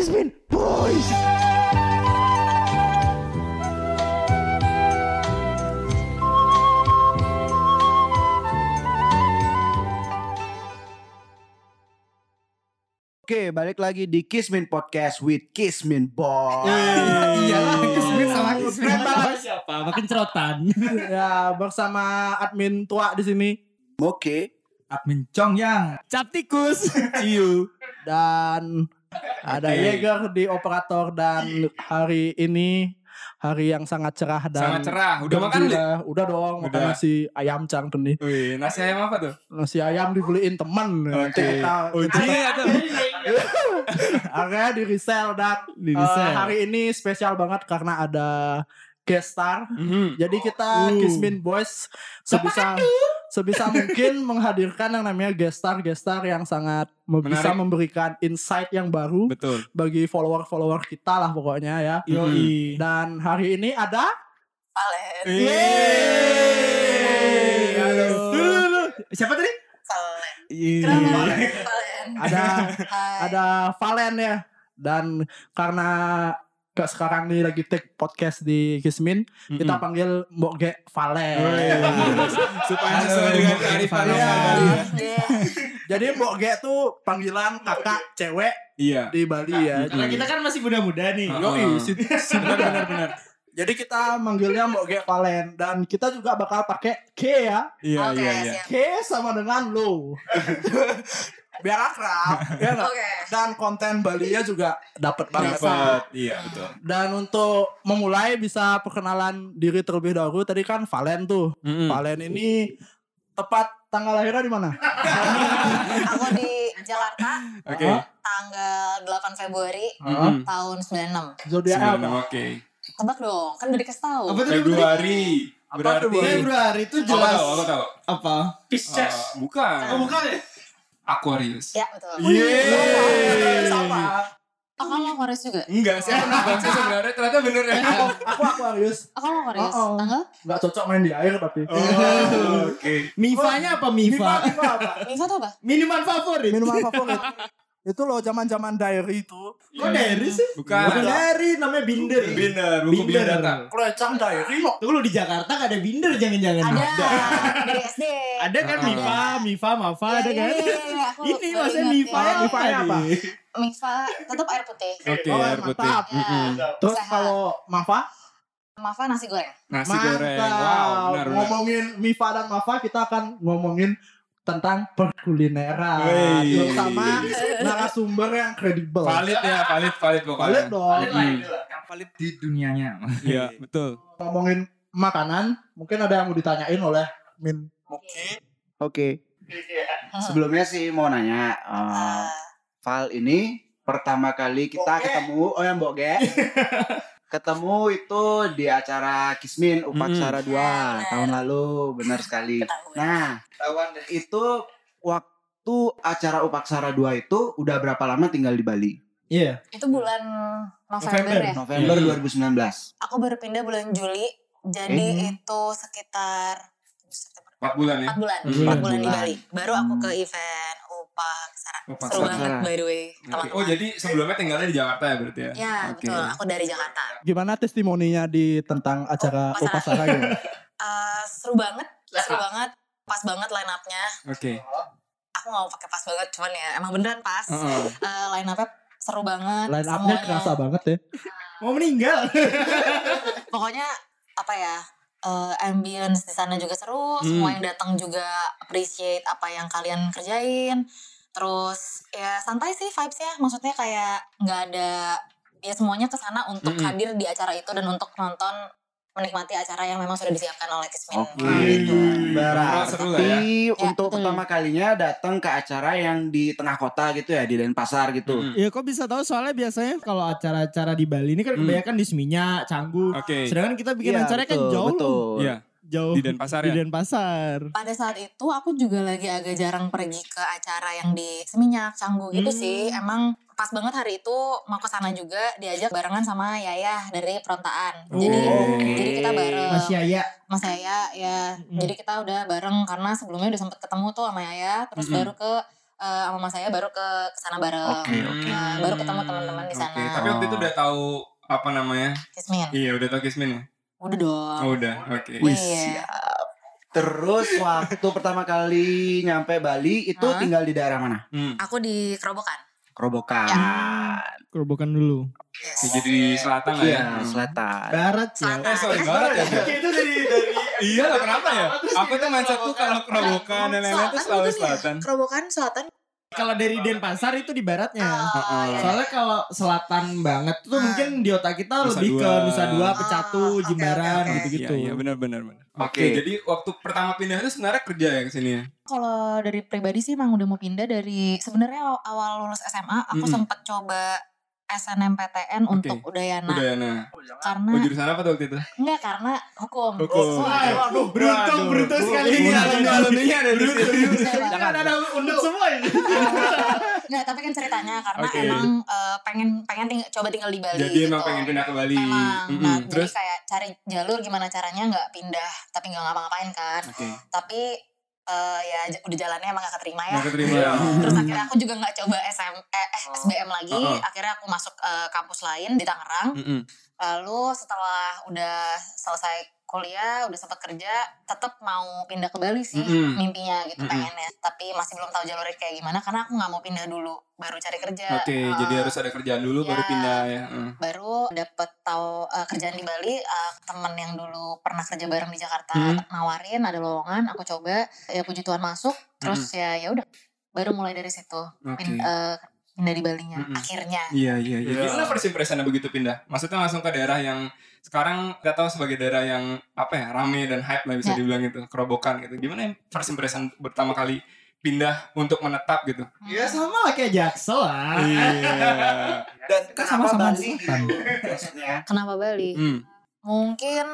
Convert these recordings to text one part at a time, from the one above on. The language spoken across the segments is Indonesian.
Kismin Boys. Oke, balik lagi di Kismin Podcast with Kismin Boys. Iya lah, Kismin sama Kismin banget. siapa? Makin cerotan. ya bersama admin tua di sini Oke. Admin Cong yang cap tikus. Ciu. dan ada. Yeager di operator dan hari ini hari yang sangat cerah dan Sangat cerah. Udah makan deh? Udah dong, makan Udah. nasi ayam cang tuh nih. Wih, nasi ayam apa tuh? Nasi ayam dibeliin teman. Nanti Oke. Uji atau? akhirnya di resell dan Di eh, resell. hari ini spesial banget karena ada guest star. Mhm. Jadi kita Uh. Kismin Boys sebisa sebisa mungkin menghadirkan yang namanya guest star guest star yang sangat me- bisa Menarik. memberikan insight yang baru Betul. bagi follower-follower kita lah pokoknya ya. Yoi. Dan hari ini ada Valen. Siapa tadi? Valen. Valen. ada Hai. ada Valen ya. Dan karena ke sekarang nih lagi take podcast di Kismin, kita Mhm. panggil Mbok Ge Valen. Supaya Halo, sesuai dengan kearifan lokal ya. Jadi Mbok Ge tuh panggilan kakak cewek Iya. di Bali ya. Karena kita kan masih muda-muda nih. Oh. Yoi, si- si- Benar benar benar. Jadi kita manggilnya Mbok Ge Valen dan kita juga bakal pakai K ya. Iya Oke, iya iya. K sama dengan lo. Biar akrab, ya? Oke. Dan konten Bali-nya juga dapat banget. Dapat. Iya betul. Dan untuk memulai bisa perkenalan diri terlebih dahulu. Tadi kan Valen tuh. Mhm. Valen ini tepat tanggal lahirnya di mana? Aku di Jakarta Oke. Hah? tanggal 8 Februari Mhm. tahun 96. Zodiaknya apa? Sembilan, Oke. Tebak dong, kan udah dikasih tahu. Apa? Februari. Apa Berarti. Februari? Februari itu Aku jelas. tahu, aku tahu. Apa? Eh, bukan. Oh, bukan ya? Aquarius. Ya, betul. Yeay. Sama. Oh, kamu Aquarius juga? Enggak sih, aku nebak sih sebenarnya ternyata bener ya. Aku, aku Aquarius. Oh, kamu Aquarius? Oh, oh. Tanggal? Nggak cocok main di air tapi. Oh, oke. Mifanya apa Mifa? Mifa apa? Mifa tuh apa? Minuman favorit. Minuman favorit. Itu loh zaman-zaman diary itu. Kok dari sih? Bukan. Bukan dari, namanya Binder. Binder, buku Binder. biodata. Kelecang diary loh. Tunggu lu di Jakarta gak ada Binder jangan-jangan. Ada. Dari SD. Ada kan Ada. Mifa, Mifa, Mafa Iya, ada iya, kan? iya, Ini maksudnya Mifa ya. Mifa ya apa? Mifa tetap air putih. Oke, Oh, air putih. Terus Sehat. kalau Mafa, Mafa nasi goreng. Nasi goreng. Wow, benar benar. Ngomongin Mifa dan Mafa, kita akan ngomongin tentang perkulineran Wey. bersama narasumber yang kredibel. Valid ya, valid, valid pokoknya. Valid dong. Hmm. Yang valid di dunianya. Iya, betul. Ngomongin makanan, mungkin ada yang mau ditanyain oleh Min. Oke. Oke. Sebelumnya sih mau nanya, eh, Eh, Val ini pertama kali kita Boge. ketemu, oh yang Mbok Ge. ketemu itu di acara Kismin Upaksara 2 Benar. tahun lalu, benar sekali. ketahuan. Nah, itu waktu acara Upaksara 2 itu udah berapa lama tinggal di Bali? Iya. itu bulan November, November. ya. November Hmm. 2019. Aku baru pindah bulan Juli. Jadi Eh. itu sekitar September, 4 bulan ya. 4 bulan, Hmm. 4 bulan di Bulan. Bali. Baru aku ke Hmm. Upaksara. Upaksara. Seru banget by the way, Oke. teman-teman. Oh, jadi sebelumnya tinggalnya di Jakarta ya berarti ya? Ya, Oke. betul. Aku dari Jakarta. Gimana testimoninya di tentang acara Upaksara. Upaksara gitu? Eh, seru banget, seru banget. Pas banget line up-nya. Oke. Aku gak mau pakai pas banget, cuman ya emang beneran pas. Heeh. Eh, line up-nya seru banget. Line up-nya kerasa banget ya. Mau meninggal. pokoknya apa ya eh, ambience di sana juga seru Hmm. semua yang datang juga appreciate apa yang kalian kerjain terus ya santai sih vibesnya maksudnya kayak nggak ada ya semuanya ke sana untuk Mm-mm. hadir di acara itu dan untuk nonton menikmati acara yang memang sudah disiapkan oleh Kismin Oke. gitu. Berarti lah ya. untuk betul. pertama kalinya datang ke acara yang di tengah kota gitu ya, di Denpasar gitu. Mm. Ya kok bisa tahu soalnya biasanya kalau acara-acara di Bali ini kan Hmm. kebanyakan di Seminyak, Canggu. Oke. Sedangkan kita bikin Iya, acaranya kan jauh betul. Iya, Jauh di Denpasar di ya. Denpasar. pada saat itu aku juga lagi agak jarang pergi ke acara yang di Seminyak, Canggu gitu Hmm. sih. Emang pas banget hari itu mau ke sana juga diajak barengan sama Yayah dari Perontaan. Jadi Oke. jadi kita bareng Mas Yaya. Mas Yaya ya. Hmm. Jadi kita udah bareng karena sebelumnya udah sempet ketemu tuh sama Yaya, terus Mm-mm. baru ke eh, sama mas saya baru ke sana bareng. Oke, oke. Nah, baru ketemu teman-teman di sana. Oke, tapi waktu itu udah tahu apa namanya? Kismin. Iya, udah tahu Kismin ya? Udah dong. Oh, udah. Oke. Wih, Iya. siap. Terus waktu pertama kali nyampe Bali itu Hah? tinggal di daerah mana? Hmm. Aku di Kerobokan. Kerobokan. Kerobokan dulu. Yes. Ya, jadi di selatan lah ya. Iya, selatan. Barat ya. Selatan. Eh, sorry banget ya. itu dari dari Iya lah, kenapa ya? Aku tuh mindsetku kalau kerobokan dan lain-lain tuh selalu ya? selatan. Kerobokan selatan. Kalau dari Denpasar itu di baratnya. Oh, iya. Soalnya kalau selatan banget tuh Ah. mungkin di otak kita Nusa lebih ke Dua. Nusa Dua, Oh, Pecatu, oke, Jimbaran oke, oke. gitu-gitu. Iya, iya benar benar benar. Oke, Oke. jadi waktu pertama pindah itu sebenarnya kerja ya ke sini ya? Kalau dari pribadi sih emang udah mau pindah dari sebenarnya aw- awal lulus SMA aku Mm-mm. sempat coba SNMPTN Oke. untuk Udayana Udayana. karena Oh, jurusan apa tuh waktu itu? enggak karena hukum. Hukum. Soalnya- Aduh, beruntung, Waduh. beruntung sekali. Ini Iya, alumni alumninya ada di sini. Jangan ada undut semua ini. Enggak, tapi kan ceritanya karena Oke. emang eh, pengen pengen ting- coba tinggal di Bali Jadi gitu. emang pengen pindah ke Bali. Memang. Mm-mm. Nah, Terus? jadi kayak cari jalur gimana caranya nggak pindah tapi nggak ngapa-ngapain kan. Oke. Tapi eh, ya udah jalannya emang gak keterima ya. Nggak keterima. Iya. Terus akhirnya aku juga nggak coba SM eh, eh, SBM lagi. Oh. Akhirnya aku masuk eh, kampus lain di Tangerang. Mm-mm. Lalu setelah udah selesai kuliah, udah sempat kerja, tetap mau pindah ke Bali sih Mm-mm. mimpinya gitu Mm-mm. pengennya. Tapi masih belum tahu jalurnya kayak gimana karena aku nggak mau pindah dulu, baru cari kerja. Oke, Eh, jadi harus ada kerjaan dulu baru ya. pindah ya. Mm. baru dapet tahu eh, kerjaan di Bali eh, temen yang dulu pernah kerja bareng di Jakarta Hmm. nawarin ada lowongan aku coba ya puji Tuhan masuk terus ya ya udah baru mulai dari situ pin- eh, pindah di Balinya Mm-mm. akhirnya Iya iya iya. Iya. Gimana first impressionnya begitu pindah? Maksudnya langsung ke daerah yang sekarang kita tahu sebagai daerah yang apa ya rame dan hype lah bisa Ya. dibilang gitu, kerobokan gitu. Gimana ya first impression pertama kali pindah untuk menetap gitu? Ya sama lah kayak Jaksel lah. Iya. Dan Kan sama-sama Bali? Maksudnya. kenapa Bali Hmm. mungkin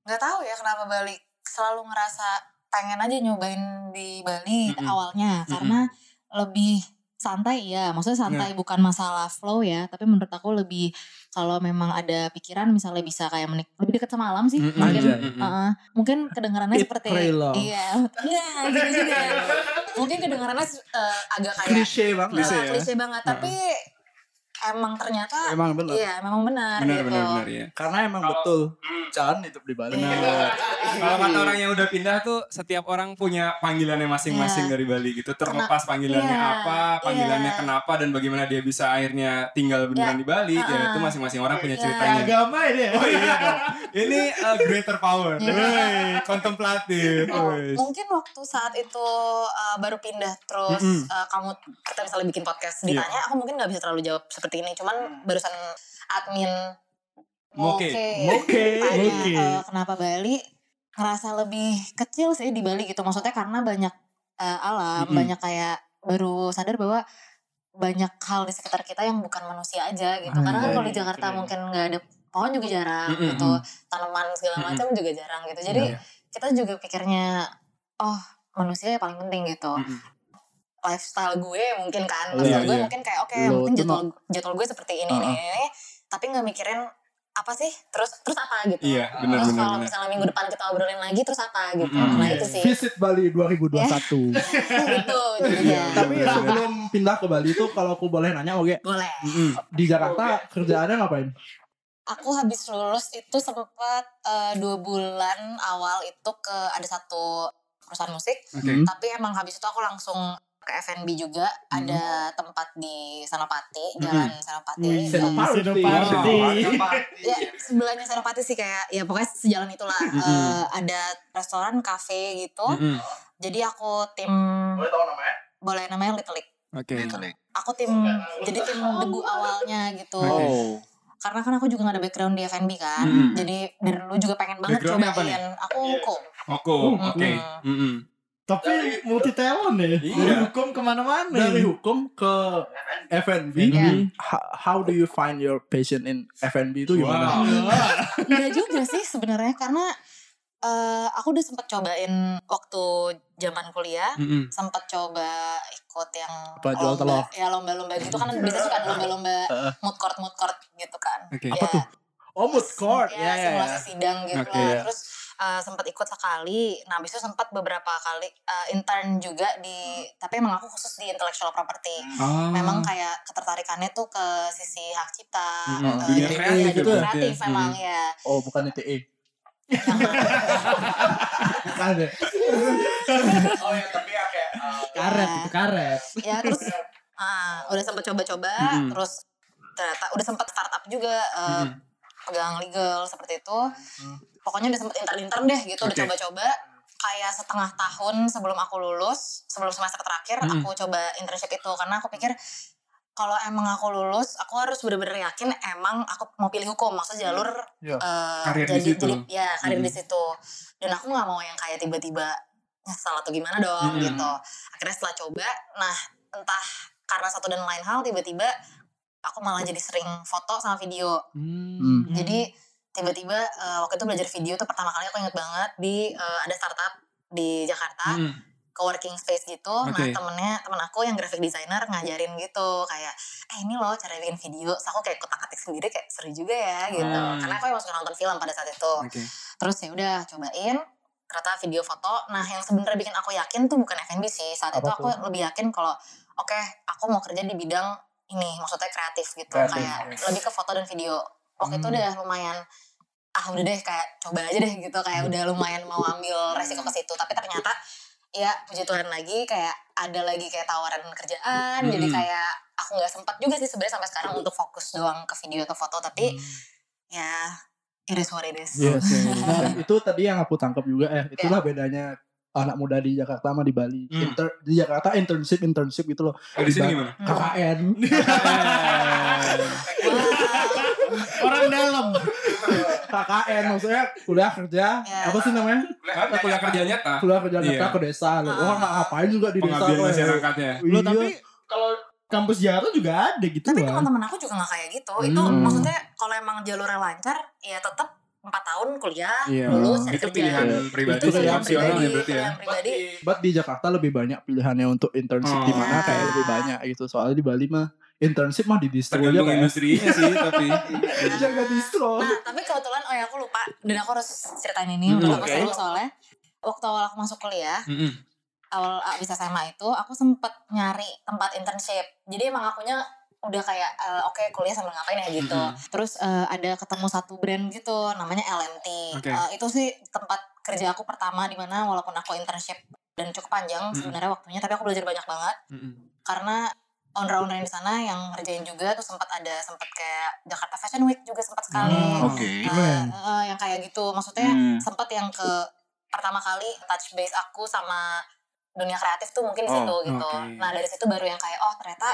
nggak tahu ya kenapa Bali selalu ngerasa pengen aja nyobain di Bali awalnya karena lebih santai ya maksudnya santai Iya. bukan masalah flow ya tapi menurut aku lebih kalau memang ada pikiran misalnya bisa kayak menik lebih dekat sama alam sih Mm-mm. mungkin Anjay. Mm-mm. uh-uh. mungkin kedengarannya seperti iya enggak gitu juga mungkin kedengarannya uh, agak kayak Klise banget. Klise uh, ya? klise banget tapi emang ternyata Emang benar. iya memang benar, Benar gitu benar benar ya. Karena emang betul jangan hidup di Bali. Iya. Kalau kata orang yang udah pindah tuh setiap orang punya panggilannya masing-masing Iya. dari Bali gitu. Terlepas panggilannya Iya, apa, panggilannya iya. kenapa dan bagaimana dia bisa akhirnya tinggal beneran di Bali, ya Uh-uh. itu masing-masing orang punya Iya. ceritanya. Agama ini ya. Oh iya dong. Ini uh, greater power. Iya. Kontemplatif. Oh, mungkin waktu saat itu uh, baru pindah terus Mm-mm. uh, kamu kita misalnya bikin podcast Iya. ditanya aku mungkin nggak bisa terlalu jawab seperti ini cuman barusan admin Moke. Moke. tanya Moke. uh, kenapa Bali ngerasa lebih kecil sih di Bali gitu maksudnya karena banyak uh, alam Mm-mm. banyak kayak baru sadar bahwa banyak hal di sekitar kita yang bukan manusia aja gitu karena kan Anjay, kalau di Jakarta keren. mungkin nggak ada pohon juga jarang Mm-mm. gitu tanaman segala macam juga jarang gitu jadi Iya. kita juga pikirnya oh manusia yang paling penting gitu Mm-mm. Lifestyle gue mungkin kan lifestyle gue iya. mungkin kayak oke Lo mungkin jadwal jadwal gue seperti ini Uh-uh. ini, ini tapi nggak mikirin apa sih terus terus apa gitu Iya, benar terus benar kalau benar. misalnya minggu depan kita obrolin lagi terus apa gitu Mm-mm. nah itu sih Visit Bali 2021. gitu jadinya Tapi sebelum pindah ke Bali itu kalau aku boleh nanya oke boleh Mm-mm. di Jakarta kerjaannya ngapain? aku habis lulus itu sempat eh, dua bulan awal itu ke ada satu perusahaan musik. Hmm. tapi emang habis itu aku langsung ke F&B juga ada tempat di Senopati jalan Senopati Wih, Senopati. Senopati. ya sebelahnya Senopati sih kayak ya pokoknya sejalan itulah Eh, ada restoran kafe gitu Mm-mm. jadi aku tim Boleh tahu namanya? boleh namanya Little League Oke. aku tim jadi tim debu awalnya gitu. Oh. karena kan aku juga gak ada background di F&B kan Mm-mm. jadi dari dulu juga pengen banget apa cobain aku hukum Oko. Oke. Tapi multi talent ya. Iya. Dari hukum ke mana-mana. Dari hukum ke F&B. Iya. How, how do you find your passion in F&B itu gimana? Wow. Enggak juga sih sebenarnya karena eh, aku udah sempet cobain waktu zaman kuliah Mm-mm. sempat coba ikut yang Apa, jual lomba, telur? ya lomba-lomba gitu kan biasanya suka ada lomba-lomba mood court mood court gitu kan Oke. Ya, Apa tuh? Oh, mood court. ya, Ya, ya, simulasi ya. sidang gitu Oke, lah ya. terus eh, sempat ikut sekali. Nah, habis itu sempat beberapa kali eh, intern juga di tapi emang aku khusus di intellectual property. Oh. Memang kayak ketertarikannya tuh ke sisi hak cipta, Dunia jadi kreatif ya, gitu dunia ya? kreatif Mm. memang ya. Oh bukan ITE. Yang Bukan deh. Oh ya tapi ya kayak Karet Ya. itu karet. ya terus ah, udah sempet coba-coba Mm-mm. terus ternyata udah sempet startup juga eh, Mm-mm. Pegang legal seperti itu pokoknya udah sempet intern-intern deh gitu udah Oke. coba-coba kayak setengah tahun sebelum aku lulus sebelum semester terakhir Mm-mm. aku coba internship itu karena aku pikir kalau emang aku lulus aku harus bener-bener yakin emang aku mau pilih hukum maksudnya jalur Iya. eh, Karir di situ. jadi ya karir di Mm-mm. situ dan aku nggak mau yang kayak tiba-tiba nyesal atau gimana dong Mm-mm. gitu akhirnya setelah coba nah entah karena satu dan lain hal tiba-tiba aku malah jadi sering foto sama video Hmm. jadi tiba-tiba eh, waktu itu belajar video tuh pertama kali aku inget banget di eh, ada startup di Jakarta Mm. co-working space gitu nah Oke. temennya temen aku yang graphic designer ngajarin gitu kayak eh ini loh cara bikin video so aku kayak kotak atik sendiri kayak seru juga ya gitu Hmm. karena aku emang suka nonton film pada saat itu Oke. terus ya udah cobain ternyata video foto nah yang sebenarnya bikin aku yakin tuh bukan F&B sih saat itu Apa aku lebih yakin kalau oke aku mau kerja di bidang ini maksudnya kreatif gitu. Kreatif, kayak yes. lebih ke foto dan video. Waktu itu Hmm. udah lumayan ah udah deh kayak coba aja deh gitu. Kayak udah lumayan mau ambil resiko ke situ. Tapi ternyata ya puji Tuhan lagi kayak ada lagi kayak tawaran kerjaan. Jadi Hmm. kayak aku nggak sempat juga sih sebenarnya sampai sekarang untuk fokus doang ke video atau foto. Tapi ya it is what it is. Yes, Dan itu tadi yang aku tangkap juga eh itulah bedanya anak muda di Jakarta sama di Bali. Hmm. Inter- di Jakarta internship internship gitu loh. Oh, di sini gimana? KKN. Orang dalam. KKN maksudnya kuliah kerja Ya. apa sih namanya? Apa kuliah kerja nyata? Kuliah kerja Iya. nyata ke desa. Loh. Ah. Wah, nggak ngapain juga di desa Pengabdian ya. masyarakatnya. Lo Iya. tapi kalau kampus Jakarta juga ada gitu tapi teman-teman aku juga nggak kayak gitu itu Hmm. maksudnya kalau emang jalurnya lancar ya tetap empat tahun kuliah Iya. lulus cari Itu kerja. pilihan Iya. pribadi Itu sih, pilihan opsional ya pribadi, berarti ya. pribadi But di Jakarta lebih banyak pilihannya untuk internship di Oh. mana kayak Ya. lebih banyak gitu. Soalnya di Bali mah internship mah di distro Tergantung kayak. industrinya sih tapi. Jaga distro. nah tapi kebetulan oh ya aku lupa dan aku harus ceritain ini Hmm, menurut aku oke. seru soalnya waktu awal aku masuk kuliah Mm-mm. awal abis SMA itu aku sempet nyari tempat internship jadi emang akunya udah kayak eh, oke kuliah sambil ngapain ya gitu Mm-mm. terus eh, ada ketemu satu brand gitu namanya LMT Oke. Eh, itu sih tempat kerja aku pertama di mana walaupun aku internship dan cukup panjang Mm-mm. sebenarnya waktunya tapi aku belajar banyak banget Mm-mm. karena owner-owner di sana yang ngerjain juga tuh sempat ada sempat kayak Jakarta Fashion Week juga sempat sekali Hmm, Oke. Eh, Keren. eh, yang kayak gitu maksudnya Hmm. sempat yang ke pertama kali touch base aku sama dunia kreatif tuh mungkin di Oh, situ gitu. oke. Nah dari situ baru yang kayak oh ternyata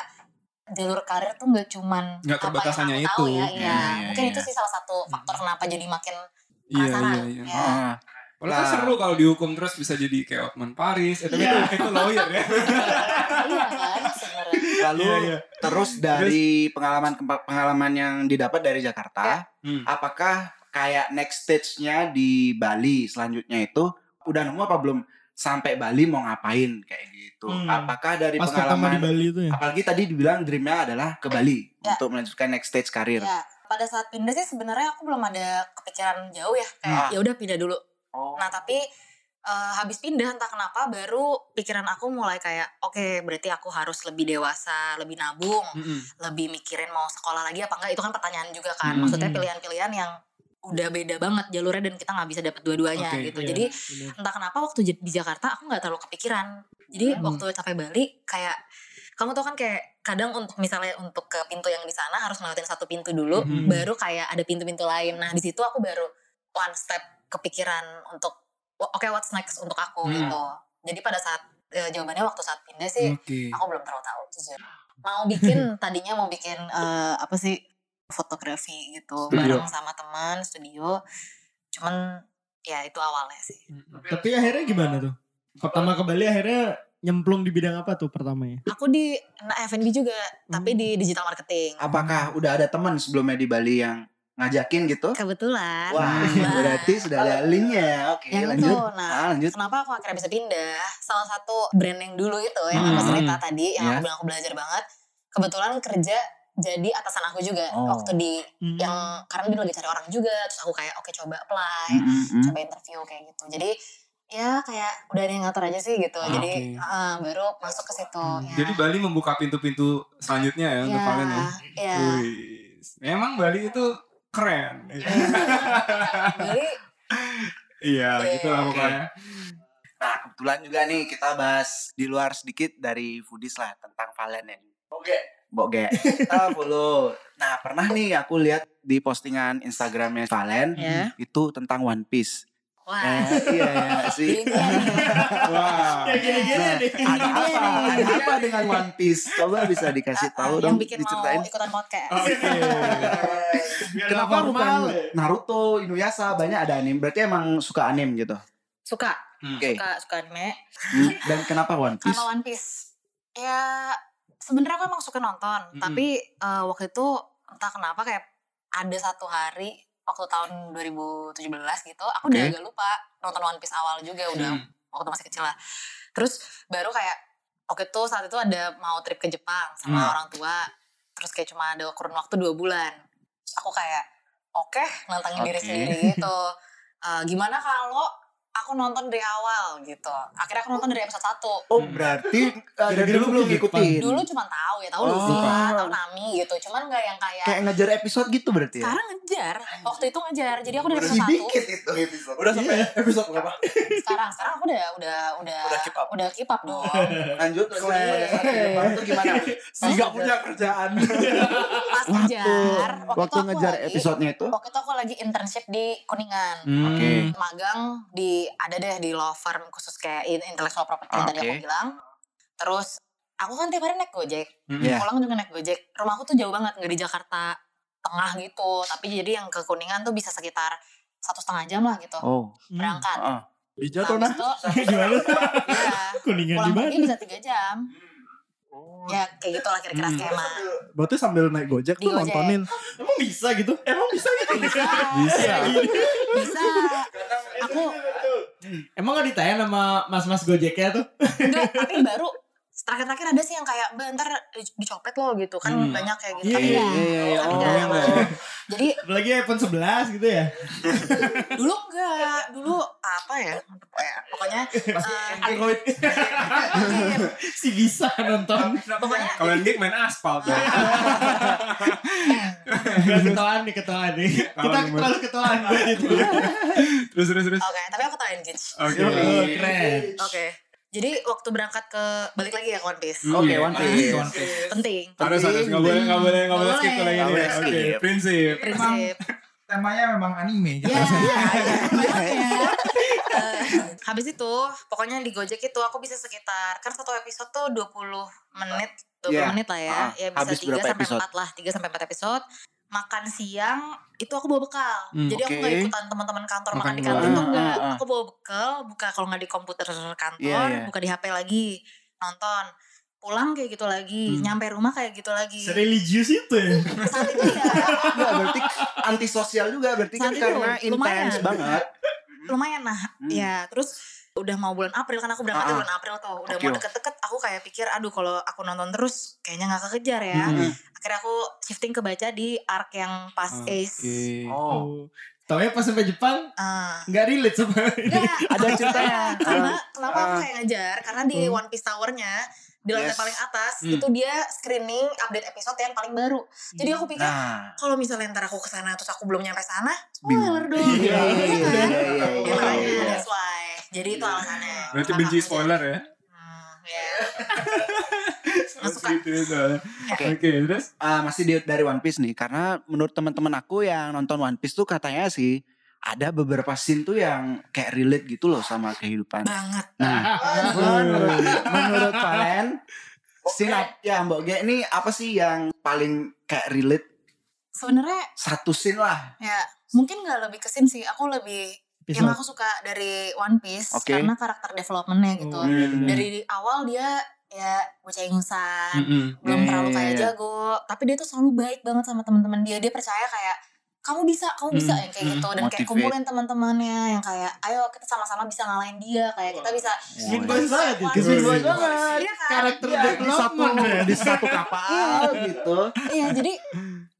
jalur karir tuh nggak cuman Nggak terbatas apa yang hanya aku itu. tahu ya, Iya, iya. iya, mungkin iya. itu sih salah satu faktor kenapa jadi makin Iya, penasaran. iya, iya. Ya. Ah. Kalau kan Nah. seru kalau dihukum terus bisa jadi kayak Otman Paris. Eh, tapi itu, itu lawyer ya. iya kan sebenarnya. Lalu Iya, iya. terus dari pengalaman pengalaman yang didapat dari Jakarta, Hmm. apakah kayak next stage-nya di Bali selanjutnya itu udah nemu apa belum sampai Bali mau ngapain kayak gitu? Hmm. Apakah dari Pas pertama di pengalaman Bali itu ya. apalagi tadi dibilang dreamnya adalah ke Bali Ya. untuk melanjutkan next stage karir. Ya pada saat pindah sih sebenarnya aku belum ada kepikiran jauh ya kayak Ah. ya udah pindah dulu. Oh. Nah tapi eh, habis pindah entah kenapa baru pikiran aku mulai kayak oke berarti aku harus lebih dewasa, lebih nabung, Mm-mm. lebih mikirin mau sekolah lagi apa enggak itu kan pertanyaan juga kan. Hmm. Maksudnya pilihan-pilihan yang udah beda banget jalurnya dan kita nggak bisa dapet dua-duanya Oke, gitu. Iya, Jadi bener. entah kenapa waktu di Jakarta aku nggak terlalu kepikiran. Jadi Hmm. waktu sampai Bali kayak kamu tuh kan kayak kadang untuk misalnya untuk ke pintu yang di sana harus ngelewatin satu pintu dulu, Mhm. baru kayak ada pintu-pintu lain. Nah di situ aku baru one step kepikiran untuk "Wah, oke what's next untuk aku Hmm. gitu. Jadi pada saat eh, jawabannya waktu saat pindah sih Oke. aku belum terlalu tahu jujur. Mau bikin tadinya mau bikin eh, apa sih fotografi gitu Studio. bareng sama teman studio. Cuman ya itu awalnya sih. Tapi akhirnya gimana tuh? Pertama ke Bali akhirnya nyemplung di bidang apa tuh pertamanya? Aku di nah, F&B juga, tapi di digital marketing. Apakah udah ada teman sebelumnya di Bali yang ngajakin gitu? Kebetulan. Wah, Nah, berarti sudah ada linknya. Oke, yang lanjut. itu. Nah, Ah, lanjut. kenapa aku akhirnya bisa pindah? Salah satu brand yang dulu itu yang aku Hmm. cerita tadi, yang Ya. aku bilang aku belajar banget. Kebetulan kerja jadi atasan aku juga Oh. waktu di Hmm. yang karena dia lagi cari orang juga terus aku kayak oke coba apply Mm, mm, mm. coba interview kayak gitu jadi ya kayak udah ada yang ngatur aja sih gitu Ah, jadi oke. ah, baru masuk ke situ ya. Jadi Bali membuka pintu-pintu selanjutnya ya untuk ya, kalian ya. ya. Wih, memang Bali itu keren. Bali Iya, Iya. gitu lah pokoknya. Nah, kebetulan juga nih kita bahas di luar sedikit dari foodies lah tentang Valen ya. Boge. Boge. Kita follow. Nah, pernah nih aku lihat di postingan Instagramnya Valen ya itu tentang One Piece. wah Eh, iya ya sih. Wah. Gini-gini Nah, nih. ada apa? Ada apa dengan One Piece? Coba bisa dikasih tahu yang dong, bikin diceritain. mau ikutan podcast Oke. Kenapa bukan ya. Naruto, Inuyasha banyak ada anime? Berarti emang suka anime gitu. suka Hmm. Oke. suka suka anime Hmm, Dan kenapa One Piece? Kalau One Piece ya sebenarnya aku emang suka nonton Mm-mm. tapi eh, waktu itu entah kenapa kayak ada satu hari waktu tahun 2017 gitu aku udah Oke. agak lupa nonton One Piece awal juga udah Hmm. waktu masih kecil lah terus baru kayak waktu itu saat itu ada mau trip ke Jepang sama Hmm. orang tua terus kayak cuma ada kurun waktu dua bulan terus aku kayak oke nantangin diri Oke. sendiri gitu Eh, gimana kalau aku nonton dari awal gitu akhirnya aku nonton dari episode 1 Oh, berarti uh, dari Kira-kira dulu belum ngikutin. dulu cuma tahu ya tahu Oh. Luffy lah tahu Nami gitu cuman nggak yang kayak, Kayak ngejar episode gitu berarti ya? sekarang ngejar waktu itu ngejar jadi aku dari Udah episode satu sedikit itu episode. Udah sampai episode berapa? sekarang sekarang aku udah udah udah Udah keep up. udah keep up dong Lanjut itu gimana? Si gak punya kerjaan. pas Waktu ngejar waktu itu aku ngejar episodenya itu. waktu itu aku lagi internship di Kuningan Hmm. Oke. magang di ada deh di law firm khusus kayak in- intellectual property yang tadi aku bilang terus aku kan tiap hari naik gojek Hmm. Iya. pulang juga naik gojek rumahku tuh jauh banget nggak di Jakarta tengah gitu tapi jadi yang ke kuningan tuh bisa sekitar satu setengah jam lah gitu Oh. berangkat. Hijau Nah, tuh nah. Gimana? ya Kuningan pulang di mana? pergi bisa tiga jam ya kayak gitu lah kira-kira Hmm. skema Berarti sambil naik gojek Di tuh Gojek. nontonin. Emang bisa gitu? Emang bisa gitu? bisa Bisa. bisa aku Emang gak ditanya sama mas-mas gojeknya tuh? enggak tapi baru terakhir-terakhir ada sih yang kayak mbak ntar dicopet loh gitu. Kan Hmm. banyak kayak gitu. Iya, tapi iya, enggak iya, jadi Apalagi iPhone 11 gitu ya? dulu enggak dulu apa ya Ya, pokoknya eh, Android. si bisa nonton. pokoknya Kalau yang main aspal tuh. Gak ketuaan nih, ketuaan nih. Kita terlalu ketuaan terus terus terus. Oke, tapi aku tahu engage. Oke. Oh, keren. Oke. Jadi waktu berangkat ke balik lagi ya One Piece. Hmm, Oke, iya. One Piece. One Piece. Penting. Harus harus nggak boleh nggak boleh nggak boleh skip boleh Oke, skip. prinsip. Prinsip. temanya memang anime gitu. Ya, ya. Eh, habis itu pokoknya di Gojek itu aku bisa sekitar kan satu episode tuh 20 menit 20 Iya. menit lah ya. Ah, ya bisa habis 3 berapa sampai episode? 4 lah, 3 sampai 4 episode. Makan siang itu aku bawa bekal. Hmm, Jadi aku oke. nggak ikutan teman-teman kantor Makan makan, di kantin luar. tuh enggak. Ah, ah. Aku bawa bekal, buka kalau nggak di komputer kantor, Iya, iya. buka di HP lagi, nonton. Pulang kayak gitu lagi, Hmm. nyampe rumah kayak gitu lagi. Sereligius itu ya? Saat itu ya Enggak, berarti antisosial juga berarti kan Saat itu, karena lumayan. intens banget. lumayan nah Hmm. ya terus udah mau bulan April kan aku berangkatnya Ah, ah. bulan April tuh udah Oke, mau deket-deket aku kayak pikir aduh kalau aku nonton terus kayaknya nggak kekejar ya Hmm. akhirnya aku shifting ke baca di arc yang pas Ace Oke. Oh. Tau ya pas sampai Jepang Ah. nggak relate sama Nggak, Ada ceritanya. karena kenapa aku Ah. kayak ngejar karena di Hmm. One Piece Tower-nya di lantai Yes. paling atas Hmm. itu dia screening update episode yang paling baru jadi aku pikir Nah, kalau misalnya ntar aku ke sana terus aku belum nyampe sana spoiler dong Iya, iya, Iya iya, kan? iya, iya, Ya, iya, makanya iya. that's why jadi itu alasannya Berarti benci spoiler ya? Hmm, ya. Suka. Gitu ya. Oke. Oke, terus? Ah, masih di, dari One Piece nih karena menurut teman-teman aku yang nonton One Piece tuh katanya sih ada beberapa scene tuh yang kayak relate gitu loh sama kehidupan. banget Nah, menurut menurut kalian scene ap- ya Mbak Ge ini apa sih yang paling kayak relate sebenarnya satu scene lah. ya mungkin nggak lebih kesin sih aku lebih yang Episode. aku suka dari One Piece Oke. karena karakter developmentnya gitu Oh, iya, dari awal dia ya bocah ingusan Mm-mm. belum Iya, terlalu iya, kayak iya. jago tapi dia tuh selalu baik banget sama teman-teman dia dia percaya kayak kamu bisa kamu bisa Hmm, yang kayak hmm, gitu dan kayak motivate. kumpulin teman-temannya yang kayak ayo kita sama-sama bisa ngalahin dia kayak kita bisa Sweet boys banget. Sweet banget. Iya kan? Karakter Iya, di satu di satu kapal gitu. Iya, jadi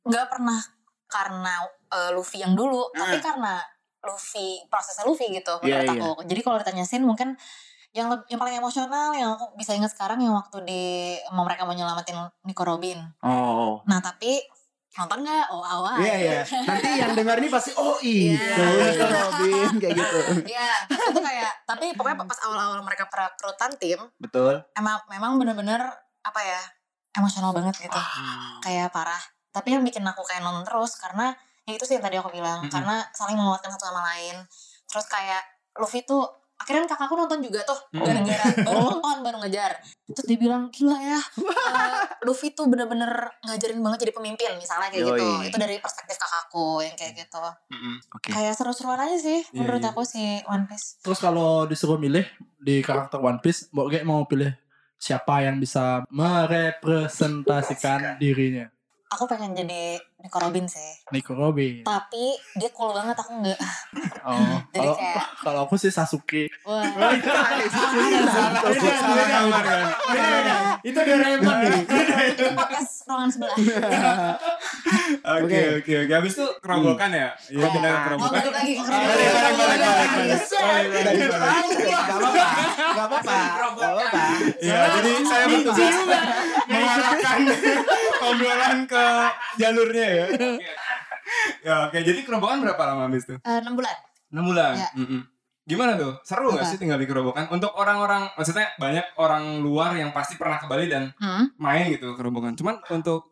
nggak pernah karena eh, Luffy yang dulu, tapi Hmm. karena Luffy prosesnya Luffy gitu Iya, menurut iya. aku. Jadi kalau ditanya Sin mungkin yang yang paling emosional yang aku bisa ingat sekarang yang waktu di mau mereka mau nyelamatin Nico Robin. Oh. Nah tapi nonton nggak? Oh awal. Iya iya. Nanti yang dengar ini pasti oh Iya. Robin kayak gitu. Iya, itu kayak tapi pokoknya pas awal-awal mereka perekrutan tim Betul. emang memang bener-bener apa ya emosional banget gitu kayak parah tapi yang bikin aku kayak nonton terus karena ya itu sih yang tadi aku bilang Mm-mm. karena saling menguatkan satu sama lain terus kayak Luffy tuh akhirnya kakakku nonton juga tuh Mm-mm. gara-gara baru nonton baru ngejar terus dia bilang gila ya eh, Luffy tuh bener-bener ngajarin banget jadi pemimpin misalnya kayak gitu Yoi. itu dari perspektif kakakku yang kayak gitu Mm-mm. Oke. kayak seru-seruan aja sih Iya, menurut iya. aku si One Piece Terus kalau disuruh milih di karakter One Piece, Mbok Ge mau pilih siapa yang bisa merepresentasikan dirinya? Aku pengen jadi Nico Robin sih. Nico Robin. tapi dia cool banget aku enggak. Oh, Jadi kalau kayak- kalau aku sih Sasuke. wah. Salah Salah kamar kan. Itu Doraemon nih. itu podcast ruangan sebelah Oke oke oke. Habis itu kerobokan ya. Iya pindah ke oh, kerobokan. balik lagi ke Balik balik balik balik balik. kerobokan. Balik balik balik. Gak apa-apa, gak apa-apa. Ya, jadi saya bertugas mengarahkan obrolan ke jalurnya ya. Ya, oke. Jadi kerobokan berapa lama habis itu? Eh, enam bulan 6 bulan. Ya. Gimana tuh? Seru gak sih tinggal di kerobokan? Untuk orang-orang, maksudnya banyak orang luar yang pasti pernah ke Bali dan hmm. main gitu ke kerobokan. Cuman untuk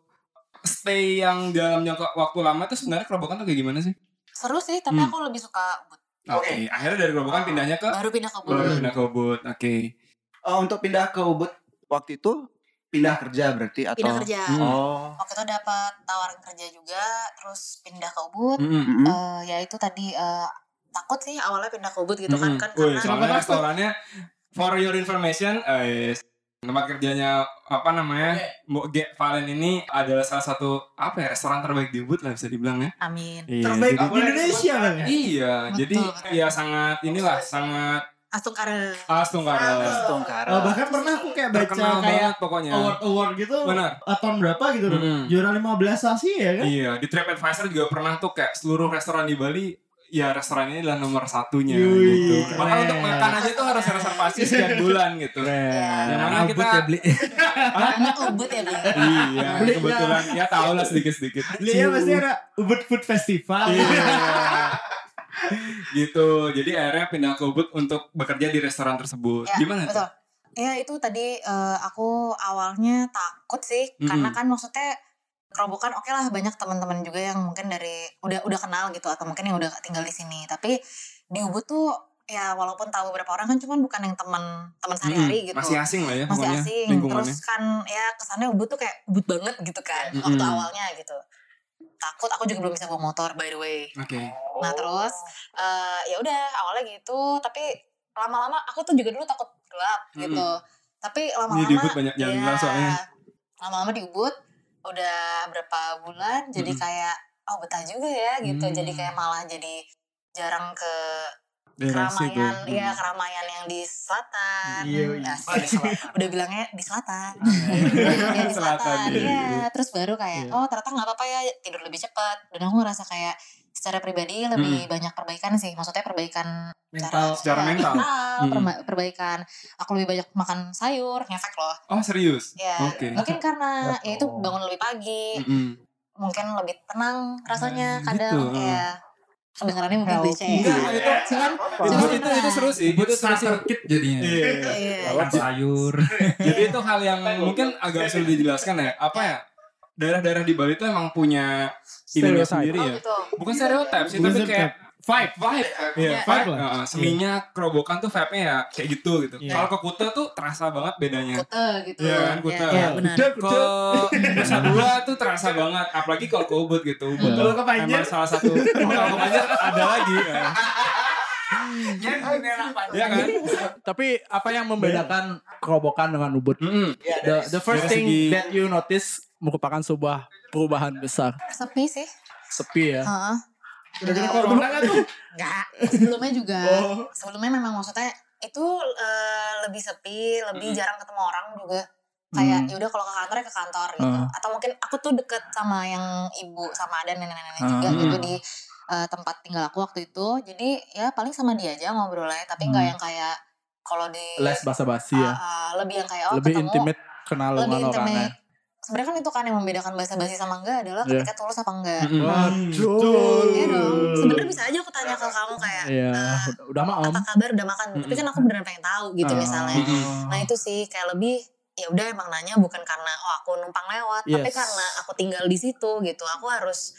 stay yang dalam jangka waktu lama tuh sebenarnya kerobokan tuh kayak gimana sih? seru sih tapi Hmm. aku lebih suka Ubud Oke, akhirnya dari kerobokan pindahnya ke baru pindah ke baru Ubud pindah ke Ubud. Oke. Oh, untuk pindah ke Ubud waktu itu pindah kerja berarti atau pindah kerja Hmm. Oh. waktu itu dapat tawaran kerja juga terus pindah ke Ubud Mm-mm. Mm-mm. Eh, ya itu tadi eh, takut sih awalnya pindah ke Ubud gitu kan Mm-mm. kan Wih, karena soalnya restorannya for your information, eh, tempat kerjanya apa namanya Mbok G Valen ini adalah salah satu apa ya restoran terbaik di Ubud lah bisa dibilang ya. amin Iya, Terbaik jadi- di Indonesia bang ya. Iya, Betul, jadi ya sangat inilah sangat Astung Kare Astung Kara. Tongkara. Oh, bahkan pernah aku kayak baca Terkenal kayak banget pokoknya. award award gitu. Benar. ah, tahun berapa gitu loh. Mm-mm. Juara 15 Asia ya kan? Iya, di TripAdvisor juga pernah tuh kayak seluruh restoran di Bali ya restoran ini adalah nomor satunya Yui, gitu. keren. Bahkan untuk makan aja tuh harus reservasi sekian bulan gitu. Yang mana Albut kita ya beli. anak Ubud ya bang iya Beli kebetulan ya tahu lah sedikit sedikit. Beli ya pasti ada Ubud Food Festival. Iya. gitu. Jadi akhirnya pindah ke Ubud untuk bekerja di restoran tersebut. Ya, Gimana tuh? betul. Ya itu tadi eh, aku awalnya takut sih Mm-mm. karena kan maksudnya kerobokan oke lah banyak teman-teman juga yang mungkin dari udah udah kenal gitu atau mungkin yang udah tinggal di sini tapi di Ubud tuh ya walaupun tahu beberapa orang kan cuman bukan yang teman teman sehari-hari Mm-mm. gitu Masih asing lah ya masih pokoknya asing terus kan ya kesannya Ubud tuh kayak Ubud banget gitu kan waktu Mm-mm. awalnya gitu takut aku juga belum bisa bawa motor by the way Oke. Nah terus eh, ya udah awalnya gitu tapi lama-lama aku tuh juga dulu takut gelap gitu. Tapi lama-lama di Ubud banyak jalan ya, soalnya. Lama-lama di Ubud udah berapa bulan jadi Mm-mm. kayak oh betah juga ya gitu. Hmm. Jadi kayak malah jadi jarang ke Daerah situ. keramaian Hmm. ya keramaian yang di selatan. Iya, iya. Asik. udah bilangnya di selatan. ya di Selatan, selatan. iya. Iya, terus baru kayak Iya. oh ternyata nggak apa-apa ya tidur lebih cepat dan aku ngerasa kayak secara pribadi lebih banyak perbaikan sih. Maksudnya perbaikan Mental. Secara ya, mental. mental, Mm. perba- perbaikan. Aku lebih banyak makan sayur, ngefek loh. Oh serius? Ya, Oke. mungkin karena ya itu bangun lebih pagi, Mm-mm. mungkin lebih tenang rasanya Hmm, kadang gitu, ya. Kedengarannya mungkin Healthy. klise ya. Enggak, itu Cuman itu, Cuman itu, itu seru sih. Itu seru sih. starter kit jadinya. Iya. Iya. Makan sayur. Jadi itu hal yang mungkin agak sulit dijelaskan ya. Apa ya? Daerah-daerah di Bali itu emang punya ininya sendiri Oh ya. gitu. Bukan stereotip sih, tapi kayak vibe, vibe. Iya, Iya. vibe. Vibe lah. Heeh, seninya kerobokan tuh vibe-nya ya kayak gitu gitu. Iya. Kalau ke Kuta tuh terasa banget bedanya. Kute gitu. Iya kan, Kute. Iya, benar. Ke Nusa Dua tuh terasa banget, apalagi kalau ke Ubud gitu. Ubud Iya. Tuh emang salah satu. Kalau ke ada lagi. ya. Iya kan? Tapi apa yang membedakan kerobokan dengan Ubud? Mm-mm. The, the first thing that you notice merupakan sebuah perubahan besar. Sepi sih. Sepi ya. Heeh. Gara-gara corona kan tuh. Enggak, sebelumnya juga. Oh. Sebelumnya memang maksudnya itu eh, lebih sepi, lebih Mm-mm. jarang ketemu orang juga. Kayak Hmm. ya udah kalau ke kantor ya ke kantor gitu. Ah. Atau mungkin aku tuh deket sama yang ibu sama ada nenek-nenek Ah. juga Mm. gitu di eh, tempat tinggal aku waktu itu. Jadi ya paling sama dia aja ngobrolnya, tapi nggak Hmm. yang kayak kalau di Les basa-basi ya. Ah, ah, lebih yang kayak oh Lebih ketemu intimate kenal lebih dengan orangnya. Sebenarnya kan itu kan yang membedakan bahasa basi sama enggak adalah Iya. ketika tulus apa enggak. Mm-mm. Waduh. Iya dong. Sebenarnya bisa aja aku tanya ke kamu kayak Iya, eh, udah, udah mah om. apa kabar udah makan tapi kan aku beneran pengen tahu gitu Ah. misalnya Mm-mm. nah itu sih kayak lebih ya udah emang nanya bukan karena oh aku numpang lewat tapi Yes. karena aku tinggal di situ gitu aku harus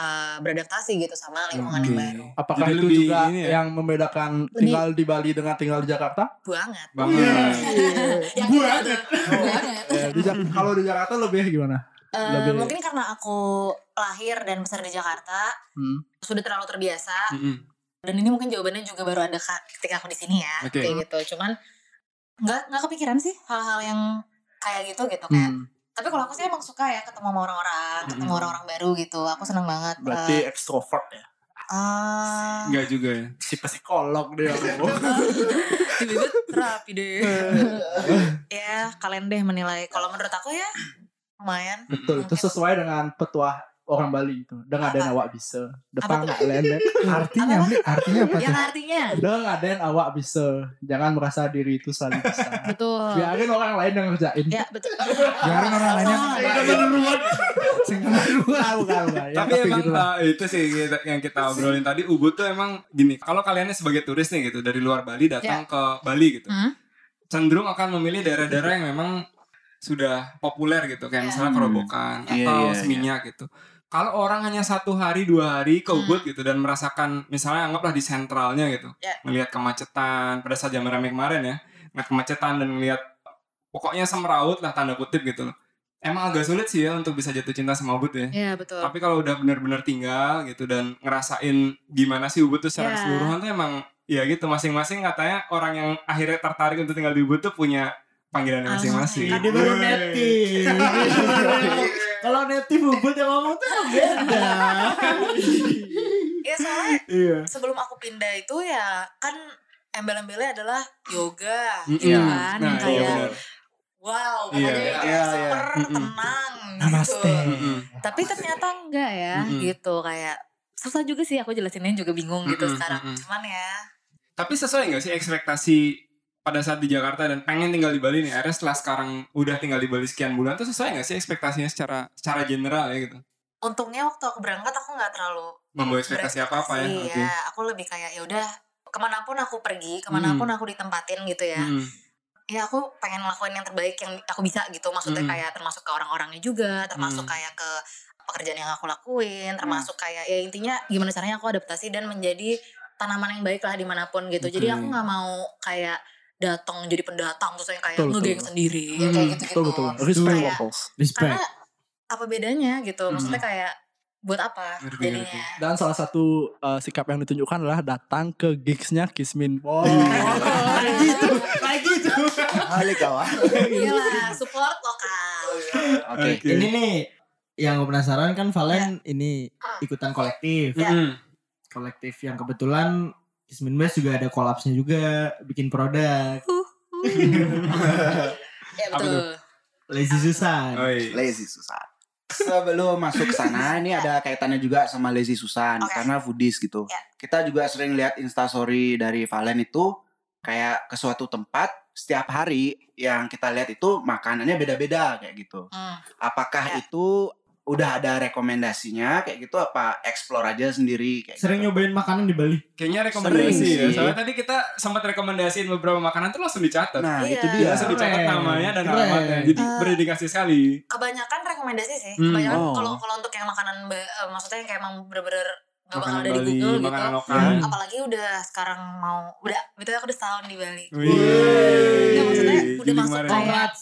eh, beradaptasi gitu sama lingkungan yang Oke. baru Apakah Jadi itu lebih juga ini ya? yang membedakan Lebih- tinggal di Bali dengan tinggal di Jakarta? banget Banget. ya banget banget Eh, di Jak- kalau di Jakarta lebih gimana? Eh, lebih- mungkin karena aku lahir dan besar di Jakarta Hmm. sudah terlalu terbiasa Mm-mm. dan ini mungkin jawabannya juga baru ada ka- ketika aku di sini ya Oke. kayak gitu cuman nggak nggak kepikiran sih hal-hal yang kayak gitu gitu kayak Hmm. Tapi kalau aku sih emang suka ya ketemu sama orang-orang ketemu Mm-mm. orang-orang baru gitu aku seneng banget Berarti Eh, ekstrovert ya. ah Enggak juga ya. Si psikolog dia. tiba-tiba terapi deh ya kalian deh menilai kalau menurut aku ya lumayan Betul, itu sesuai dengan petuah orang Bali itu. Udah ngadain Apa? awak bisa. Depan nggak lendek. Artinya, Apa? Artinya apa yang artinya Udah ngadain awak bisa. Jangan merasa diri itu selalu bisa. betul Biarin orang lain yang ngerjain. ya betul Biarin orang lain yang- Oh, bukan, bukan. Ya, tapi, emang gitu uh, itu sih yang kita obrolin tadi Ubud tuh emang gini kalau kaliannya sebagai turis nih gitu dari luar Bali datang ke Bali gitu Hmm. cenderung akan memilih daerah-daerah yang memang sudah populer gitu kayak Ya. misalnya Kerobokan Iya, atau iya, Seminyak gitu kalau orang hanya satu hari dua hari ke Hmm. Ubud gitu dan merasakan misalnya anggaplah di sentralnya gitu Ya. melihat kemacetan pada saat jam rame kemarin ya ngeliat kemacetan dan melihat pokoknya semeraut lah tanda kutip gitu loh emang agak sulit sih ya untuk bisa jatuh cinta sama Ubud ya ya betul tapi kalau udah benar-benar tinggal gitu dan ngerasain gimana sih Ubud tuh secara Ya. keseluruhan tuh emang ya gitu masing-masing katanya orang yang akhirnya tertarik untuk tinggal di Ubud tuh punya panggilannya masing-masing. Alasannya. Ini baru Wih. Kalau netif bubut yang ngomong tuh beda. ya soalnya Iya. sebelum aku pindah itu ya kan embel-embelnya adalah yoga Mm-mm. gitu kan Nah, iya wow Iya, iya, kayak iya. super Mm-mm. tenang Namaste. gitu Mm-mm. tapi ternyata enggak ya Mm-mm. gitu kayak susah juga sih aku jelasinnya juga bingung gitu Mm-mm, sekarang mm-mm. cuman ya Tapi sesuai nggak sih ekspektasi pada saat di Jakarta dan pengen tinggal di Bali nih? Akhirnya setelah sekarang udah tinggal di Bali sekian bulan tuh sesuai nggak sih ekspektasinya secara secara general ya gitu? untungnya waktu aku berangkat aku nggak terlalu Membawa ekspektasi apa-apa ya? berekspektasi, Oke. ya aku lebih kayak ya udah ke mana pun aku pergi ke mana pun aku ditempatin gitu ya Mm-mm. ya aku pengen ngelakuin yang terbaik yang aku bisa gitu maksudnya Mm. kayak termasuk ke orang-orangnya juga termasuk Mm. kayak ke pekerjaan yang aku lakuin termasuk kayak ya intinya gimana caranya aku adaptasi dan menjadi tanaman yang baik lah di mana pun gitu jadi Oke. aku nggak mau kayak datang jadi pendatang terus yang kayak ngegeng sendiri yang Mm, kayak gitu gitu Betul betul. Respect Kayak-. Respect. karena apa bedanya gitu maksudnya Hmm. kayak buat apa Ngerti, jadinya Dan salah satu uh, sikap yang ditunjukkan adalah datang ke gigsnya Kismin. Wow. gitu. Kayak gitu. Kali kawan. iyalah support lokal Oke. Oke. Ini nih yang gue penasaran kan Valen ini ikutan kolektif. Ya. Mm-mm. Kolektif yang kebetulan Kismin Best juga ada kolapsnya juga bikin produk. ya betul Lazy Susan. Oi. Lazy Susan. Sebelum masuk ke sana ini ada kaitannya juga sama Lazy Susan Oke. karena foodies gitu. Ya. Kita juga sering lihat instastory dari Valen itu kayak ke suatu tempat setiap hari yang kita lihat itu makanannya beda-beda kayak gitu. Hmm. Apakah Ya. itu udah ada rekomendasinya kayak gitu apa explore aja sendiri kayak Sering gitu. nyobain makanan di Bali. Kayaknya rekomendasi Sering ya. sih. Soalnya tadi kita sempat rekomendasiin beberapa makanan tuh langsung dicatat. Nah, Iya. itu Dia langsung dicatat namanya dan Keren. alamatnya. Jadi Eh, berdedikasi sekali. kebanyakan rekomendasi sih Hmm. kebanyakan Oh. kalau kalau untuk yang makanan eh, maksudnya yang kayak emang bener-bener gak bakal Makanan ada di Bali, Google gitu makanan lokal. Hmm. apalagi udah sekarang mau udah betul aku udah setahun di Bali Wih. Nggak, maksudnya udah Jadi masuk Keren. Congrats.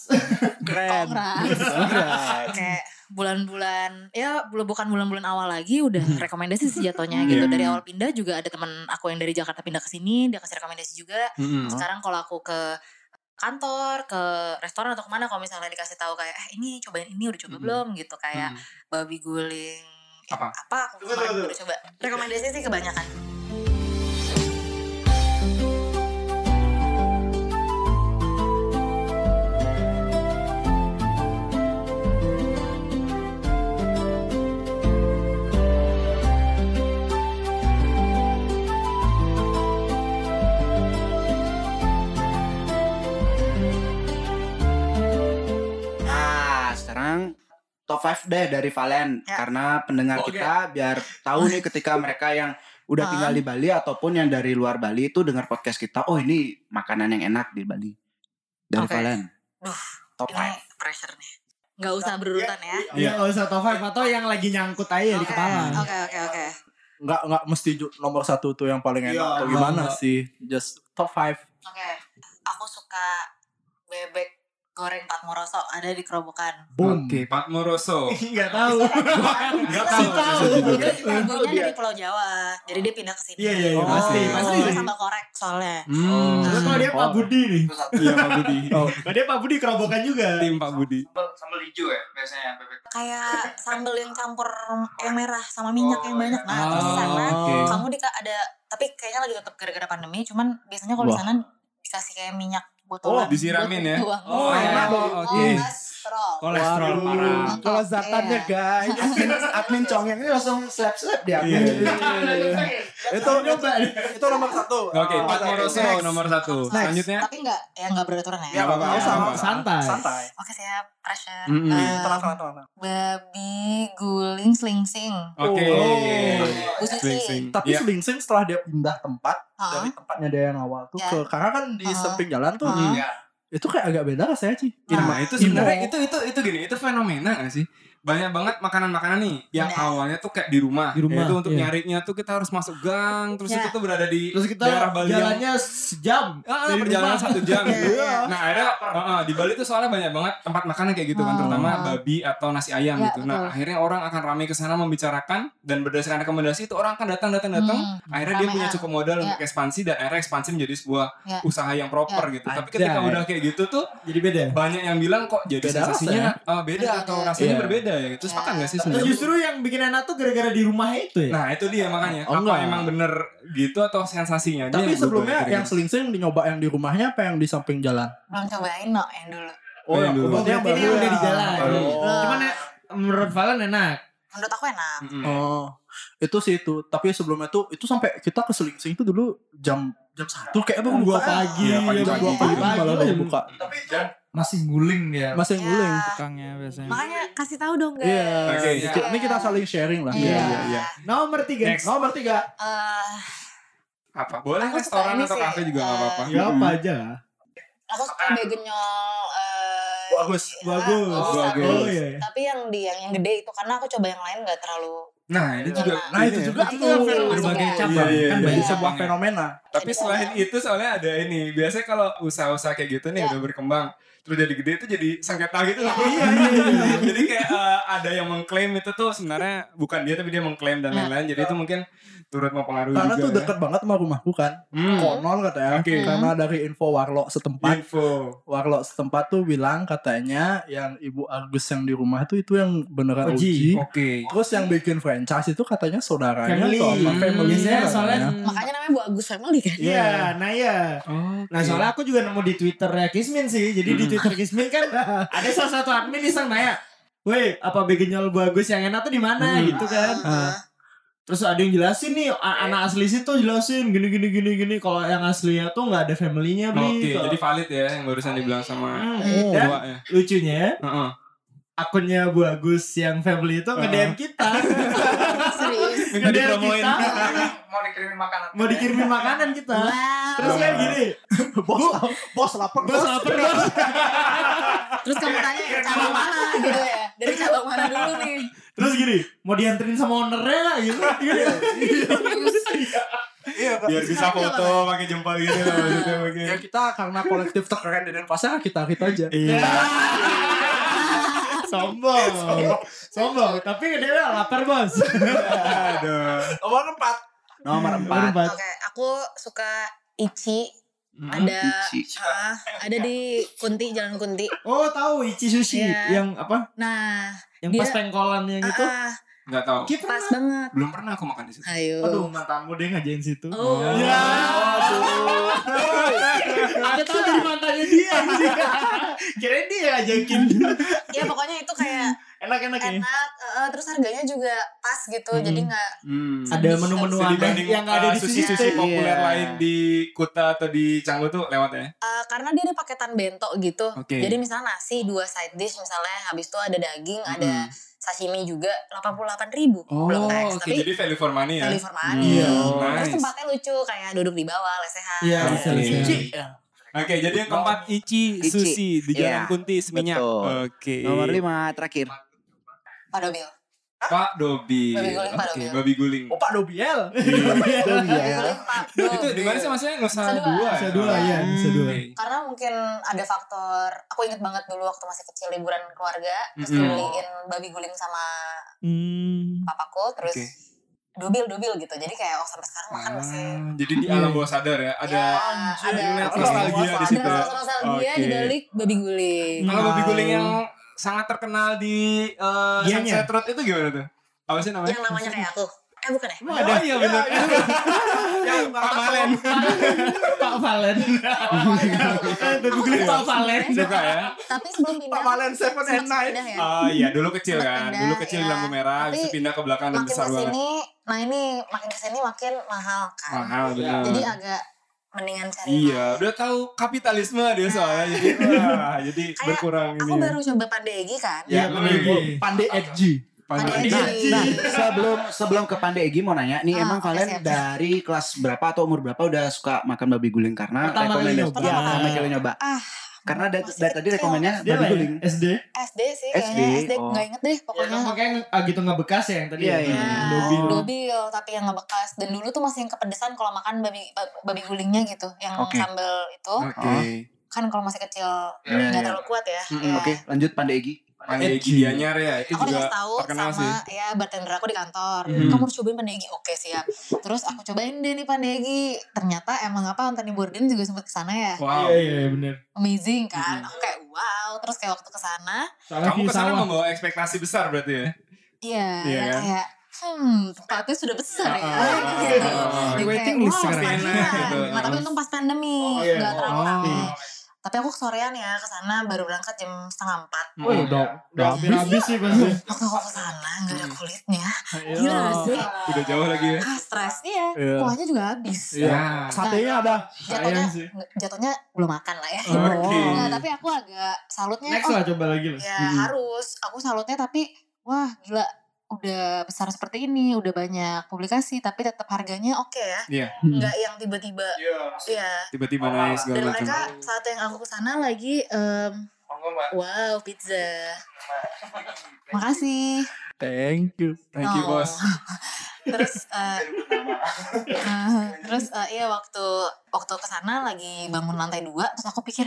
kayak bulan-bulan ya belum bukan bulan-bulan awal lagi udah rekomendasi sih jatuhnya gitu Iya. dari awal pindah juga ada teman aku yang dari Jakarta pindah ke sini dia kasih rekomendasi juga Mm-mm. sekarang kalau aku ke kantor ke restoran atau ke mana kalau misalnya dikasih tahu kayak eh ini cobain ini udah coba Mm-mm. belum gitu kayak Mm. babi guling Apa? Apa aku kemarin udah coba. Rekomendasi sih kebanyakan. Top 5 deh dari Valen Ya. karena pendengar Oke. kita biar tahu nih ketika mereka yang udah Ah. tinggal di Bali ataupun yang dari luar Bali itu dengar podcast kita, oh ini makanan yang enak di Bali. Dari Oke. Valen. Duh, Top Ini 5. pressure nih. Gak usah berurutan ya. Iya, nggak usah top 5 atau yang lagi nyangkut aja di Oke, kepala. Oke, oke, oke. Nggak nggak mesti nomor satu tuh yang paling enak Iya, atau gimana enggak. sih? Just top 5 Oke. Aku suka bebek goreng Pat Moroso ada di Kerobokan. Boom. Oke, Pak Moroso. Enggak tahu. Enggak tahu. tahu. Dia ibunya dari Pulau Jawa, jadi dia pindah ke sini. Iya, iya, iya, Oh. pasti, Oh. pasti. Sambal korek soalnya. Hmm. Terus kalau dia Pak Budi nih. Iya Pak Budi. Oh. Kalau dia Pak Budi kerobokan juga. Tim Pak Budi. Sambal hijau ya biasanya bebek. Kayak sambal yang campur yang merah sama minyak yang banyak. Nah, terus di Oh, sana kamu di ada tapi kayaknya lagi tutup gara-gara pandemi, cuman biasanya kalau di sana dikasih kayak minyak botolan. Oh, disiramin ya? buang. Oh, Buang. enak. Oke. Kolesterol. Kolesterol Waduh, parah. Kelezatannya Iya. guys. admin, admin congeng ini langsung slap slap dia. Iya, itu itu nomor satu. Oke, Oh, Pak Moroso next. nomor satu. Next. Selanjutnya. Tapi enggak, ya enggak beraturan ya. Ya, apa-apa, nggak usah. Santai. Santai. Oke siap, pressure. Mm-mm. Eh, Tenang, tenang, tenang. babi guling selingsing. Oke. Oh. Sling-sling. Tapi Iya. selingsing setelah dia pindah tempat dari tempatnya dia yang awal tuh Ya. ke karena kan di samping jalan tuh. Iya. Itu kayak agak beda rasanya sih. Nah, itu sebenarnya itu itu itu gini, itu fenomena gak sih? Banyak banget makanan-makanan nih yang Benar. awalnya tuh kayak di rumah. Di rumah, Itu untuk iya. nyarinya tuh kita harus masuk gang, terus Ya. itu tuh berada di Terus kita daerah Bali yang jalannya sejam. Ah, dari perjalanan rumah. satu jam. Iya. Nah, akhirnya uh, uh, di Bali tuh soalnya banyak banget tempat makan kayak gitu kan, Hmm. terutama babi atau nasi ayam Ya, gitu. Nah, betul. akhirnya orang akan ramai ke sana membicarakan dan berdasarkan rekomendasi itu orang akan datang datang datang. Hmm, Akhirnya dia ramai, punya ah. cukup modal Ya. untuk ekspansi dan akhirnya ekspansi menjadi sebuah Ya. usaha yang proper gitu. Tapi ketika udah kayak gitu tuh Jadi beda. banyak yang bilang kok jadi Beda sensasinya uh, beda Beda. atau rasanya Iya. Berbeda ya. Sepakat Ya. gak sih Terus sebenarnya? justru yang bikin enak tuh gara-gara di rumahnya itu ya. Nah, itu dia makanya. Oh, Apa enggak. emang bener gitu atau sensasinya? Dia Tapi yang sebelumnya berubah, yang selingsing nyoba yang di rumahnya apa yang di samping jalan? Belum cobain no yang dulu. Oh, yang dulu. Oh, berarti ini udah di jalan. Oh. Cuman ya, menurut Valen enak. Menurut aku enak. Oh, itu sih itu. Tapi sebelumnya tuh itu sampai kita ke Selingsing itu dulu jam jam satu kayak baru Dua pagi, Iya, pagi, jam pagi, dua pagi, jam- buka. Masih nguling dia. Masih Ya. nguling. Tukangnya biasanya. Makanya kasih tahu dong guys. Iya. Oke, Ini- iya. Ini kita saling sharing lah. Iya. iya, iya. Nomor tiga. Next. Nomor tiga. Eh, Apa? Boleh restoran atau sih, kafe juga nggak eh, apa-apa. Ya apa aja lah. aku suka begenyol eh, Bagus, bagus, oh, bagus. Oh iya. iya. Tapi yang di yang yang gede itu karena aku coba yang lain nggak terlalu Nah, ini juga. Nah, itu juga Itu tuh. berbagai Iya, cabang. iya, iya, kan iya. banyak sebuah fenomena. Tapi selain itu soalnya ada ini. Biasanya kalau usaha-usaha kayak gitu nih Ya. udah berkembang terus jadi gede itu jadi sengketa gitu loh. Iya, iya, iya. jadi kayak eh, ada yang mengklaim itu tuh sebenarnya bukan dia tapi dia mengklaim dan Ya. lain-lain. Jadi itu mungkin turut mempengaruhi Karena juga. tuh ya. dekat banget sama rumahku kan. Hmm. Konon katanya. Oke. Karena dari info warlock setempat. Info. Warlock setempat tuh bilang katanya yang Ibu Agus yang di rumah itu itu yang beneran Oji. Oji. Oke. Terus yang bikin franchise itu katanya saudaranya Family. atau apa family Biasanya soalnya Makanya namanya Bu Agus Family kan. Iya, nah iya. Oh, Nah soalnya aku juga nemu di Twitternya Kismin sih. Jadi di Twitter Kismin kan ada salah satu admin iseng nanya, Woi, apa begenyol bagus yang enak tuh di mana Hmm. gitu kan? Ah. Terus ada yang jelasin nih, a- anak asli situ jelasin gini gini gini gini. Kalau yang aslinya tuh nggak ada family-nya Oke, beli. jadi valid ya yang barusan dibilang sama Hmm. Oh. Dan ya. lucunya Heeh. Akunnya Bu Agus yang family itu nge DM kita. Serius. Minta Nge-DM dipromoin. kita, Mau dikirimin makanan. Mau dikirimin makanan kita. Wow. Terus kan gini, bos, bos lapar bos lapar bos. Terus kamu tanya cabang mana gitu ya? Dari cabang mana dulu nih? Terus gini, mau dianterin sama ownernya nggak gitu. Iya, Kak. Biar bisa foto pakai jempol gitu loh maksudnya. Ya kita karena kolektif terkeren di Denpasar kita kita aja. Iya. Sombong. Sombong. Tapi dia lapar bos. Aduh. Nomor empat. Nomor empat. empat. Oke, aku suka Ichi. Hmm. Ada Ichi. ah, ada di Kunti Jalan Kunti. Oh tahu Ichi Sushi Iya. yang apa? Nah, Yang Dia- pas pengkolan yang itu. ah, Nggak tahu. Kita Pas banget. Belum pernah aku makan di situ. Ayo. Aduh, mantanmu deh ngajain situ. Oh. Ya. Aku tahu dari mantannya dia. Kirain dia yang ngajakin. Ya pokoknya itu kayak Enak-enak ya. enak, eh, terus harganya juga pas gitu. Hmm. Jadi nggak Hmm. Ada menu-menu aneh yang nggak ada uh, di sini. sushi-sushi populer Iya. lain di Kuta atau di Canggu tuh lewat ya? Eh, karena dia ada paketan bento gitu. Oke. Jadi misalnya nasi dua side dish misalnya habis itu ada daging, ada sashimi juga 88.000 ribu Oh, belum tax. oke. Tapi Jadi value for money ya? value for money. Iya. Terus Nice. tempatnya lucu kayak duduk di bawah lesehan. Iya, Oke. bisa bisa. Ci, ya. Oke, jadi yang keempat Ichi, Ichi. Sushi di Jalan Iya, Kunti Seminyak. Oke. Nomor lima terakhir. Pak Dobil. Pak Dobi. Babi guling, Pak Oke, Dobi. babi guling. Oh Pak Dobiel. Babi ya. guling, Pak Itu di mana sih maksudnya Nusa Nusa Dua. Bisa dua ya, bisa dua. Oke. Karena mungkin ada faktor, aku inget banget dulu waktu masih kecil liburan keluarga, terus Mm-mm. dibeliin babi guling sama Hmm. papaku, terus Oke. dobil dobil gitu. Jadi kayak oh sampai sekarang makan masih Ah, jadi di alam bawah sadar ya, ada ya, ada nostalgia di ada situ. ya. rasa nostalgia di balik babi guling. Kalau babi guling yang sangat terkenal di uh, Dianya. Sunset Road itu gimana tuh? Apa sih namanya? Yang namanya kayak aku. Eh bukan ya? Emang ada? Oh iya benar. Yang Pak Malen. Pak Valen. Babi guling Pak Valen. Suka ya? Tapi sebelum pindah Pak Malen Seven and Nine. ya. Oh iya, dulu kecil kan. pindah, Dulu kecil di iya. lampu merah, Tapi pindah ke belakang dan makin besar banget. ke sini, nah ini makin ke sini makin mahal kan. Mahal benar. Jadi agak mendingan cari Iya, udah tahu kapitalisme dia soalnya jadi wah, jadi Kayak berkurang Aku ini. baru coba pandegi kan. Ya, Hmm. lagi. Pandai FG. Pandai Nah, Egi. nah, sebelum sebelum ke Pandai Egi mau nanya nih Ah, emang oke, kalian siap. dari kelas berapa atau umur berapa udah suka makan babi guling karena Pertama kali rekomendasi nyoba. ya, pertama kali nyoba. Ah, Karena dari, dari tadi rekomennya lah ya, guling. SD. SD sih SD, kayaknya SD oh. nggak inget deh Ya pokoknya. kan makanya ah, gitu nggak bekas ya yang tadi. Iya, ya? iya. Nah, Dobil. dobil tapi yang nggak bekas dan dulu tuh masih yang kepedesan kalau makan babi babi gulingnya gitu yang Oke. sambal itu Oke. kan kalau masih kecil Iya, nggak iya. terlalu kuat ya. Mm-mm, Ya. Oke, lanjut Pandai Egi. Pandegi Gianyar ya, itu Aku juga dikasih tahu terkenal sama sih. ya bartender aku di kantor. Mhm. Kamu harus cobain pandegi. Oke siap. Terus aku cobain deh nih pandegi. Ternyata emang apa Anthony Bourdain juga sempat ke sana ya. Wow. Iya, iya, bener. Amazing kan. Mhm. Aku kayak wow. Terus kayak waktu ke sana, Soalnya Kamu ke sana sawah. membawa ekspektasi besar berarti ya? iya Iya yang kan? kayak hmm tempatnya sudah besar ya. Ah, ah, gitu. ah, Waiting list sekarang. Enak gitu. Nah, tapi untung pas pandemi, Oh, iya. nggak terlalu Oh. Tapi aku kesorean ya ke sana baru berangkat jam setengah empat. Oh, udah udah habis. Habis sih pasti. Waktu aku ke sana nggak ada kulitnya. Iya. Gila sih? Udah jauh lagi ya? Ah stres iya. Iya. Kuahnya juga habis. Iya. Satenya ada. Jatuhnya sih. jatuhnya belum makan lah ya. Oke. Nah, tapi aku agak salutnya Next oh lah coba lagi lah. ya Mm-mm. harus. Aku salutnya tapi wah gila udah besar seperti ini, udah banyak publikasi tapi tetap harganya oke ya. Iya. Nggak yang tiba-tiba iya. Tiba-tiba naik Dan segala macam. mereka saat yang aku ke sana lagi em, wow pizza. Makasih. Thank you. Thank you, Oh. bos. terus eh, eh, terus eh, iya waktu waktu ke sana lagi bangun lantai dua terus aku pikir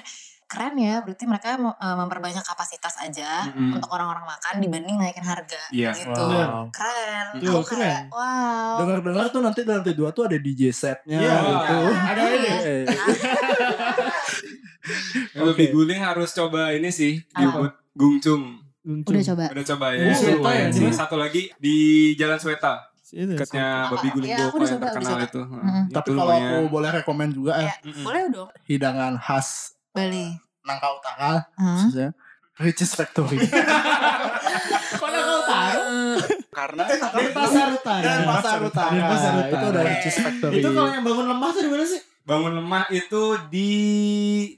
keren ya berarti mereka mau, eh, memperbanyak kapasitas aja Mm-mm. untuk orang-orang makan dibanding naikin harga Iya. gitu Wow. keren Tuh, aku kayak wow Dengar-dengar tuh nanti di lantai dua tuh ada DJ setnya Iya, gitu. ada. Eh, Babi guling harus coba ini sih di? Ubud Gungcung. udah coba Udah coba ya. Sweta ya, di mana? Satu lagi di Jalan Sweta. Dekatnya babi guling udah yang terkenal itu. Mm. Itu Tapi kalau aku boleh rekomen juga eh, Ya, boleh dong hidangan khas Bali Nangka Utara khususnya Ricis Factory. Mana kau tahu? Karena Di pasar utara. Dan Pasar Utara. Di pasar utara. Itu ada Ricis Factory. Itu kalau yang bangun lemah tuh di mana sih? Bangun lemah itu di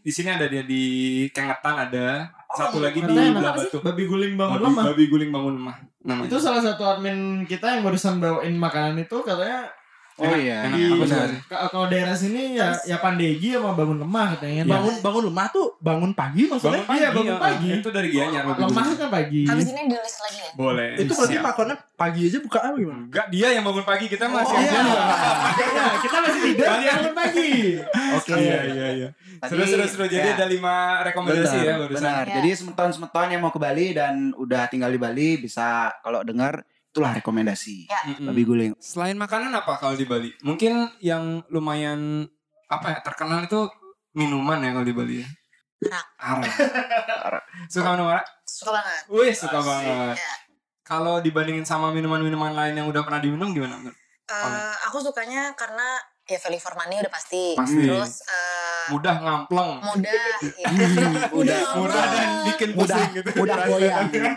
di sini ada dia di Kengetan ada. Satu lagi di Belah? Batu. Babi guling bangun Babi, lemah. babi guling bangun lemah. Namanya. Itu salah satu admin kita yang barusan bawain makanan itu katanya Oh iya, Enak, aku suka benar. kalau daerah sini ya ya Pandegi sama bangun lemah katanya. bangun bangun rumah tuh bangun pagi maksudnya. Bangun pagi, Iya, bangun ya. pagi. Itu dari Gianyar babi lemah kan pagi. habis ini di list lagi ya Boleh. Itu berarti makannya pagi aja buka apa gimana? Enggak, dia yang bangun pagi, kita masih Oh, aja. Iya, kita masih tidur dia bangun pagi. Oke, iya iya iya. Tadi- Seru seru seru. Jadi ya. ada lima rekomendasi benar, ya barusan. benar. Ya. Jadi semeton-semeton yang mau ke Bali dan udah tinggal di Bali bisa kalau dengar itulah rekomendasi Mm-mm. babi guling. Selain makanan apa kalau di Bali? Mungkin yang lumayan apa ya terkenal itu minuman ya kalau di Bali ya. Arak. Arak. Suka minum arak? suka banget Wih suka banget. ya Kalau dibandingin sama minuman-minuman lain yang udah pernah diminum gimana? menurut? Eh, aku sukanya karena ya value for money udah pasti. Pasti. Terus eh, Mudah ngampleng. mudah, ya. Mudah. Murah dan bikin Mudah, pusing gitu. mudah goyang. Eh,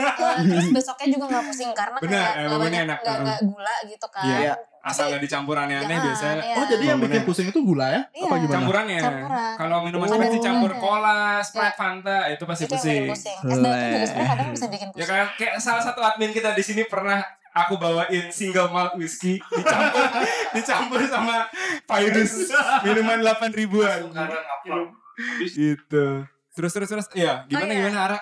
terus besoknya juga nggak pusing karena Bener, kayak nggak ini banyak enak. nggak nggak gula gitu kan. Iya. Asal nggak dicampur aneh-aneh Jangan, biasanya. iya. Oh jadi yang bikin pusing itu gula ya? Iya. Apa gimana? Campurannya. Campuran. Kalau minuman Oh. spesies dicampur Ada. cola, Sprite, Iya. Fanta, itu pasti itu pusing. bikin pusing. Es batu juga sebenarnya kadang bisa bikin Ya pusing. kan kayak salah satu admin kita di sini pernah aku bawain single malt whiskey dicampur dicampur sama virus minuman 8 ribuan. Gitu. Terus terus terus. Iya, gimana Oh, iya. gimana Ara?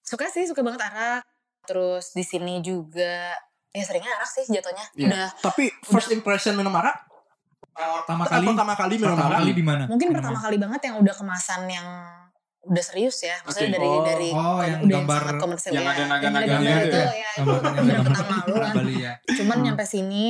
Suka sih, suka banget arak. Terus di sini juga ya seringnya arak sih jatuhnya. Iya. Udah Tapi first impression minum arak? Pertama kali pertama kali minum pertama arak. kali di mana? mungkin pertama kali banget yang udah kemasan yang udah serius ya. Maksudnya Oke. dari Oh, dari oh, yang udah gambar- sangat komersil yang ya. ada naga-naganya Yang ada itu ya? itu, ya. Itu bener pertama lu. Bali ya. Cuman Hmm. nyampe sini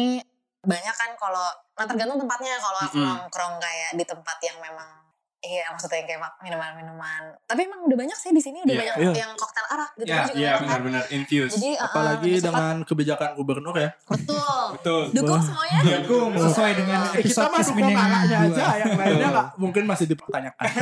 banyak kan kalau nah tergantung tempatnya kalau aku Mm-mm. nongkrong kayak di tempat yang memang iya maksudnya yang kayak minuman-minuman tapi emang udah banyak sih di sini udah Iya, banyak iya. yang koktail arak gitu Iya, juga iya banyak kan. benar-benar infused. jadi uh, Apalagi cepat. dengan kebijakan gubernur ya. betul Betul. dukung semuanya Dukung sesuai dengan Eh, kita episode mah Kismin dukung anaknya aja, yang lainnya nggak mungkin masih dipertanyakan.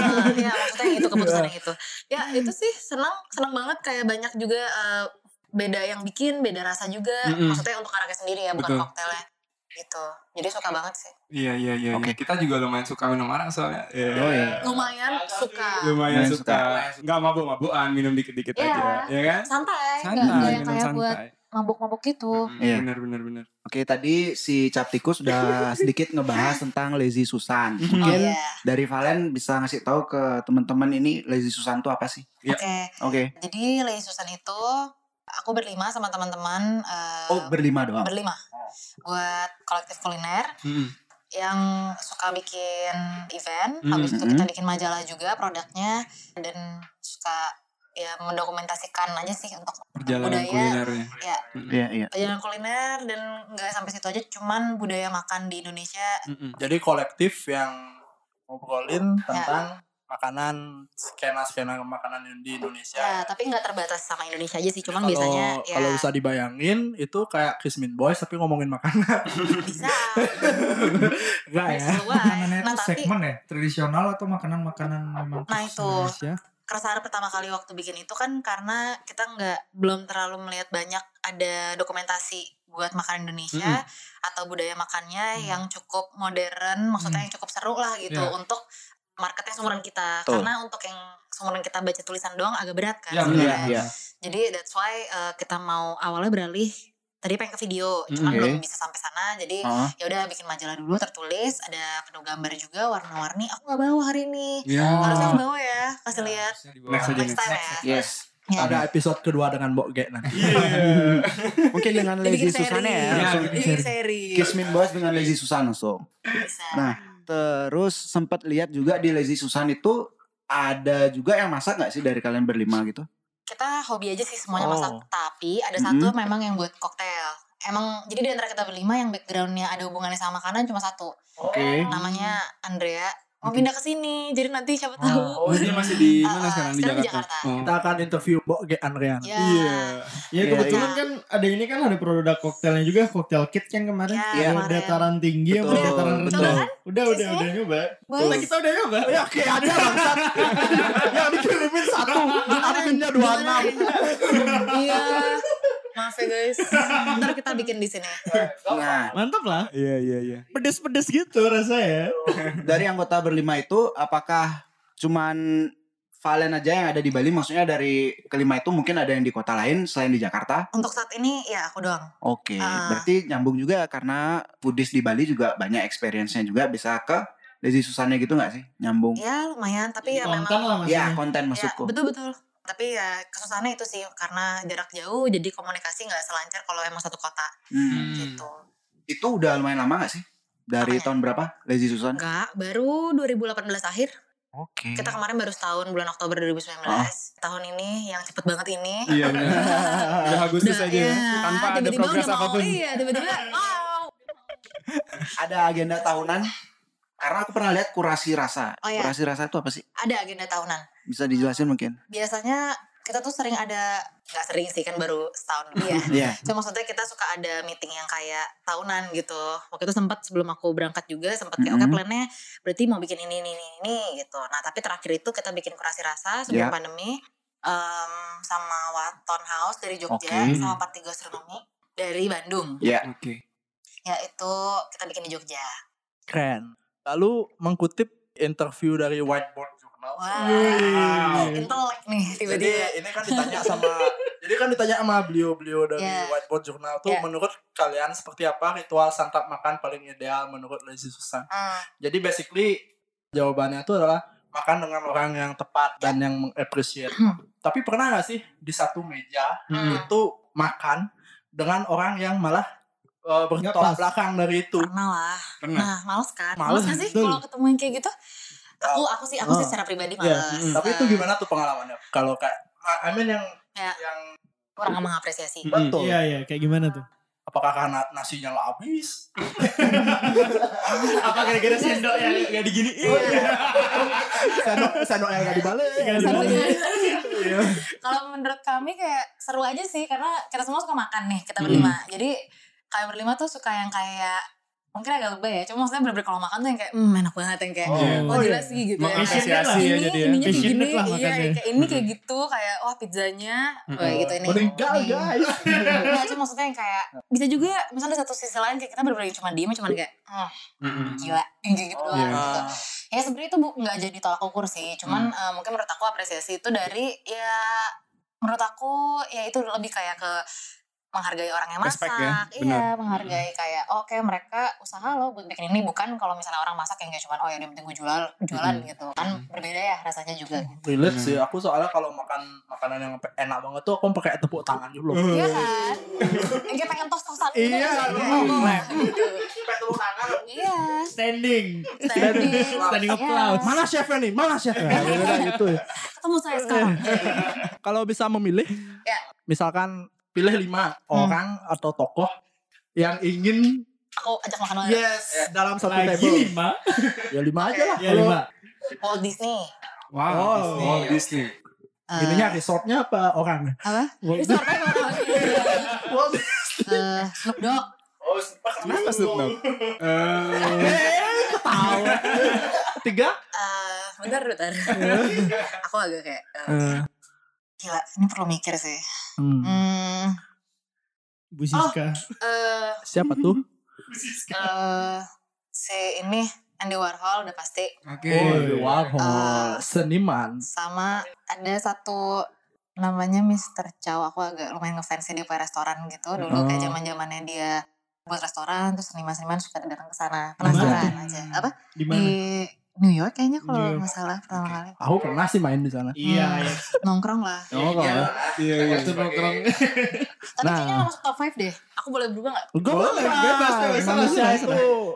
Nah, ya maksudnya yang itu keputusan yang itu ya itu sih senang senang banget kayak banyak juga uh, beda yang bikin beda rasa juga Mm-mm. maksudnya untuk araknya sendiri ya bukan Betul. koktailnya gitu jadi suka banget sih Iya iya iya. Oke. iya. Kita juga lumayan suka minum arak soalnya. Iya. Oh, iya. lumayan suka Lumayan Lumayan suka. Nggak mabuk-mabukan, minum dikit-dikit Iya. aja. Ya kan? santai Santai, nggak yang kayak buat mabuk-mabuk gitu Hmm, Iya. Benar benar benar. Oke, tadi si Captikus sudah sedikit ngebahas tentang Lazy Susan. oh Mungkin iya dari Valen bisa ngasih tahu ke teman-teman ini Lazy Susan itu apa sih? Iya. oke Oke. jadi Lady Susan itu aku berlima sama teman-teman eh, Oh, berlima doang. berlima buat kolektif kuliner Hmm. yang suka bikin event, Hmm, habis itu hmm. kita bikin majalah juga produknya dan suka ya mendokumentasikan aja sih untuk Perjalanan Budaya. kulinernya. ya Iya, iya. perjalanan kuliner dan nggak sampai situ aja cuman budaya makan di Indonesia Mm-mm. Jadi kolektif yang ngobrolin Ya. Makanan skena-skena makanan di Indonesia. ya tapi nggak terbatas sama Indonesia aja sih cuman Kalau biasanya ya kalau bisa dibayangin itu kayak Kismin Boys tapi ngomongin makanan. bisa Enggak ya? Makanannya nah itu tapi segmen ya? Tradisional atau makanan-makanan memang Nah, itu. Indonesia? keresahan pertama kali waktu bikin itu kan karena kita nggak belum terlalu melihat banyak ada dokumentasi buat makanan Indonesia atau budaya makannya Hmm. yang cukup modern, maksudnya Hmm. yang cukup seru lah gitu Ya. untuk marketnya seumuran kita. Betul. Karena untuk yang seumuran kita baca tulisan doang agak berat kan. Ya, sebenarnya. Iya, iya. Jadi that's why uh, kita mau awalnya beralih tadi pengen ke video, cuman Oke. belum bisa sampai sana. Jadi Oh, ya udah bikin majalah dulu tertulis, ada penuh gambar juga warna-warni. Aku nggak bawa hari ini. Ya. Harusnya aku bawa ya, kasih lihat. Harusnya dibawa. Next aja Next time ya. yes. Ya. Ada episode kedua dengan Mbok Ge nanti. Iya. Mungkin dengan Lazy Susan seri. ya. Iya, langsung seri. Kismin Boys dengan Lazy Susan langsung. Bisa. Nah, Terus sempat lihat juga di Lazy Susan itu ada juga yang masak nggak sih dari kalian berlima gitu? kita hobi aja sih semuanya Oh. masak. Tapi ada satu memang yang buat koktail. Emang jadi di antara kita berlima yang backgroundnya ada hubungannya sama makanan cuma satu. Oke. Namanya Andrea. Mau pindah ke sini. Jadi nanti siapa tahu. Oh dia masih di Ah, mana ah, sekarang di sekarang di Jakarta? Jakarta. Oh. Kita akan interview Mbok Ge Andrean. Ya. Iya. Ya Iya, kebetulan iya. kan ada ini kan ada produk koktailnya juga koktail kit kan kemarin. Ya, Ada kemarin. dataran tinggi Betul, dataran rendah. Kan? Udah udah Tesnya? udah nyoba. Nah, kita udah nyoba. Ya oke ada bangsat. yang dikirimin satu, harganya dua enam. Iya. Maaf ya guys. Ntar kita bikin di sini. Nah, Mantap lah. Iya iya iya. Pedes-pedes gitu rasanya. dari anggota berlima itu apakah cuman Valen aja yang ada di Bali? Maksudnya dari kelima itu mungkin ada yang di kota lain selain di Jakarta? Untuk saat ini ya aku doang. Oke, Ah. berarti nyambung juga karena foodies di Bali juga banyak experience-nya juga bisa ke Lazy Susannya gitu nggak sih? Nyambung. Ya lumayan. Tapi ya Konten memang. lah maksudnya. Ya, konten Ya, maksudku. betul betul. Tapi ya kesusahannya itu sih karena jarak jauh jadi komunikasi nggak selancar kalau emang satu kota Hmm. gitu. Itu udah lumayan lama gak sih? Dari Apanya? tahun berapa Lazy Susan? Enggak, baru 2018 akhir. Oke. Kita kemarin baru setahun bulan Oktober 2019. Tahun ini yang cepet banget ini. Iya benar. Udah Agustus Udah, aja ya, tanpa ada tiba-tiba progres udah mau, apa pun. Iya, tiba-tiba wow. Ada agenda tahunan? Karena aku pernah lihat kurasi rasa. Oh, iya. Kurasi rasa itu apa sih? Ada agenda tahunan. Bisa dijelasin mungkin? Biasanya kita tuh sering ada nggak sering sih kan baru setahun lebih ya. Iya. Cuma maksudnya kita suka ada meeting yang kayak tahunan gitu. Waktu itu sempat sebelum aku berangkat juga sempat kayak oke Mhm. plannya berarti mau bikin ini ini ini, ini gitu. Nah tapi terakhir itu kita bikin kurasi rasa sebelum Iya. pandemi em, sama Waton House dari Jogja Oke. sama Party Gastronomi dari Bandung. Iya. Oke. Ya itu kita bikin di Jogja. Keren. Lalu mengkutip interview dari Whiteboard Journal. Wow, intelek nih Jadi tiba-tiba. ini kan ditanya sama jadi kan ditanya sama beliau-beliau dari Iya. Whiteboard Journal tuh Iya. menurut kalian seperti apa ritual santap makan paling ideal menurut Lazy Susan. Hmm, Jadi basically jawabannya itu adalah makan dengan orang yang tepat dan yang mengappreciate. Hmm. Tapi pernah gak sih di satu meja Hmm. itu makan dengan orang yang malah uh, bertolak pas. belakang dari itu? pernah lah. Pernah. Nah, males kan? Males, Males, gak sih kalau ketemu yang kayak gitu? Aku aku sih aku sih Ah. secara pribadi Iya, males. Tapi itu Eh, gimana tuh pengalamannya? Kalau kayak I mean yang Ya. yang kurang mengapresiasi. betul. Iya iya kayak gimana tuh? Apakah karena nasinya lah habis? Apa gara-gara sendok yang gak digini? sendok sendok yang gak dibalik. Iya. Kalau menurut kami kayak seru aja sih karena kita semua suka makan nih Hmm. kita berlima. Jadi kami berlima tuh suka yang kayak mungkin agak lebay ya. Cuma maksudnya bener-bener kalau makan tuh yang kayak hmm enak banget yang kayak Oh. oh, Oh, gila iya. sih gitu ya. Mengapresiasi ini ya jadi ya. ininya kayak gini, lah iya makannya. kayak ini kayak gitu kayak wah pizzanya, wah gitu ini. Meninggal ini. guys. Nggak, cuma maksudnya yang kayak bisa juga misalnya satu sisi lain kayak kita bener-bener cuma diem cuma kayak hmm, gila yang kayak gitu doang Iya. gitu. Ya sebenarnya itu bu- nggak jadi tolak ukur sih, cuman eh, mungkin menurut aku apresiasi itu dari ya menurut aku ya itu lebih kayak ke menghargai orang yang masak, Respect ya, iya menghargai kayak oh, oke mereka usaha loh buat bikin ini bukan kalau misalnya orang masak yang kayak cuman oh ya yang penting gue jual jualan gitu kan berbeda ya rasanya juga Relate sih. Aku soalnya kalau makan makanan yang enak banget tuh aku pakai tepuk tangan dulu. Iya kan kayak pengen tos-tosan gitu Iya, kan, gitu. Pakai tepuk tangan. iya Standing. standing Standing Iya. applause. Mana chefnya nih? Mana chefnya? Beda gitu ya. ketemu saya sekarang Kalau bisa memilih, Ya. misalkan pilih lima orang atau tokoh yang ingin aku ajak makan bareng yes dalam satu Lagi table. lima. Ya lima aja lah. Ya Kalau lima. Walt Disney Wow. Oh, Disney. oh, Disney. Eh, ininya resortnya apa orang? apa? Walt orang? Walt Eh, Snoop Dogg. Oh, Kenapa Snoop Dogg? Eh, Tahu. Tiga? Eh, bentar, bentar. Aku agak kayak, eh, Eh, gila, ini perlu mikir sih. hmm. Hmm, Bu Siska. eh, Siapa tuh? eh, si ini Andy Warhol udah pasti. Oke. Oh, Warhol, Eh, seniman. Sama ada satu namanya Mr. Chow. Aku agak lumayan ngefans dia punya restoran gitu. Dulu Oh. kayak zaman zamannya dia buat restoran, terus seniman-seniman suka datang ke sana. Penasaran aja. Apa? Di Di mana? New York kayaknya kalau nggak salah pertama kali. Aku pernah sih main di sana. Iya, Hmm. iya. Nongkrong lah. Oh, kalau Iya, iya. Waktu nongkrong. Tapi Nah. kayaknya nggak masuk top 5 deh. Aku boleh berubah gak? Gue Boleh, bebas, bebas. Manusia itu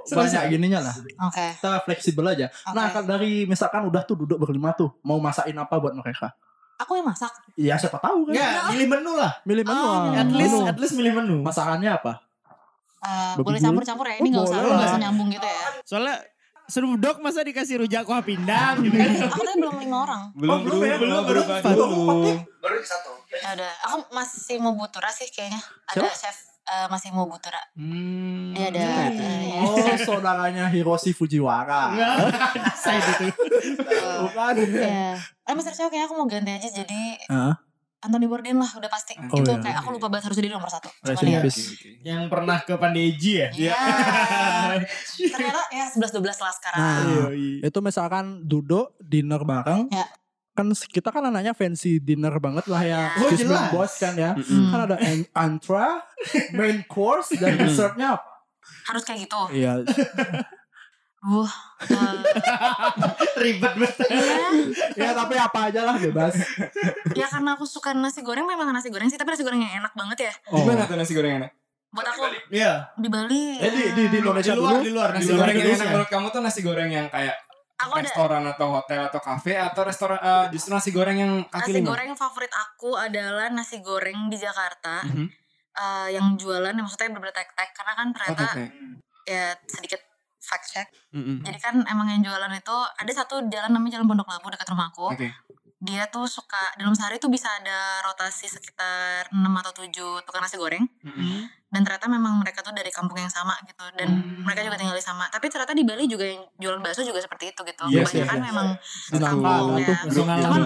serah. banyak gininya lah. Oke. Kita fleksibel aja. Nah, Oke. kalau dari misalkan udah tuh duduk berlima tuh, mau masakin apa buat mereka? Aku yang masak. Iya, siapa tahu kan? Enggak, milih menu lah. Milih menu. Oh. At least, Menu. at least milih menu. Masakannya apa? Eh, Babi boleh campur-campur ya. Ini Oh, nggak usah nggak lah. usah nyambung gitu ya. Soalnya Snoop Dogg masa dikasih rujak kuah pindang gitu kan. Aku tadi belum lima orang. Belum belum ya? belum Belum, belum. dulu. Baru satu. Ya udah. Aku masih mau butura sih kayaknya. Ada chef eh, masih mau butura. Hmm. Dia ada. eh, ya. Oh, saudaranya Hiroshi Fujiwara. Saya gitu. Bukan. Ya. Eh Mr. Chow kayaknya aku mau ganti aja jadi Hah? Anthony Bourdain lah udah pasti. Oh, itu iya. kayak aku lupa banget harus jadi nomor satu. Cuman ya. Yang pernah ke Pandeji ya? Iya. Ternyata ya 11-12 lah sekarang. Nah, itu misalkan duduk dinner bareng. Ya. Kan kita kan anaknya fancy dinner banget lah ya. Oh, Kiss jelas. Boss kan ya. Hmm. Kan ada entra, main course, dan dessertnya apa? Harus kayak gitu. Iya. Uh, eh, Ribet banget. iya. ya tapi apa aja lah bebas. Ya karena aku suka nasi goreng memang nasi goreng sih, tapi nasi goreng yang enak banget ya. Oh. Gimana tuh nasi goreng enak? Buat aku Iya. di Bali. Eh di, di, di Di Indonesia luar, dulu. di luar, Nasi di luar goreng yang enak menurut kamu tuh nasi goreng yang kayak aku ada restoran atau hotel atau kafe atau restoran eh, justru nasi goreng yang kaki nasi lima? goreng favorit aku adalah nasi goreng di Jakarta. Mhm. eh, yang jualan yang maksudnya berbetek-tek karena kan ternyata oke. ya sedikit fact check. Mm-mm. Jadi kan emang yang jualan itu ada satu jalan namanya Jalan Pondok Labu dekat rumahku. Oke. dia tuh suka dalam sehari tuh bisa ada rotasi sekitar 6 atau 7 tukang nasi goreng dan ternyata memang mereka tuh dari kampung yang sama gitu dan mereka juga tinggal di sama tapi ternyata di Bali juga yang jualan bakso juga seperti itu gitu Yes, kebanyakan yes, yes. memang Di kampung ya cuman.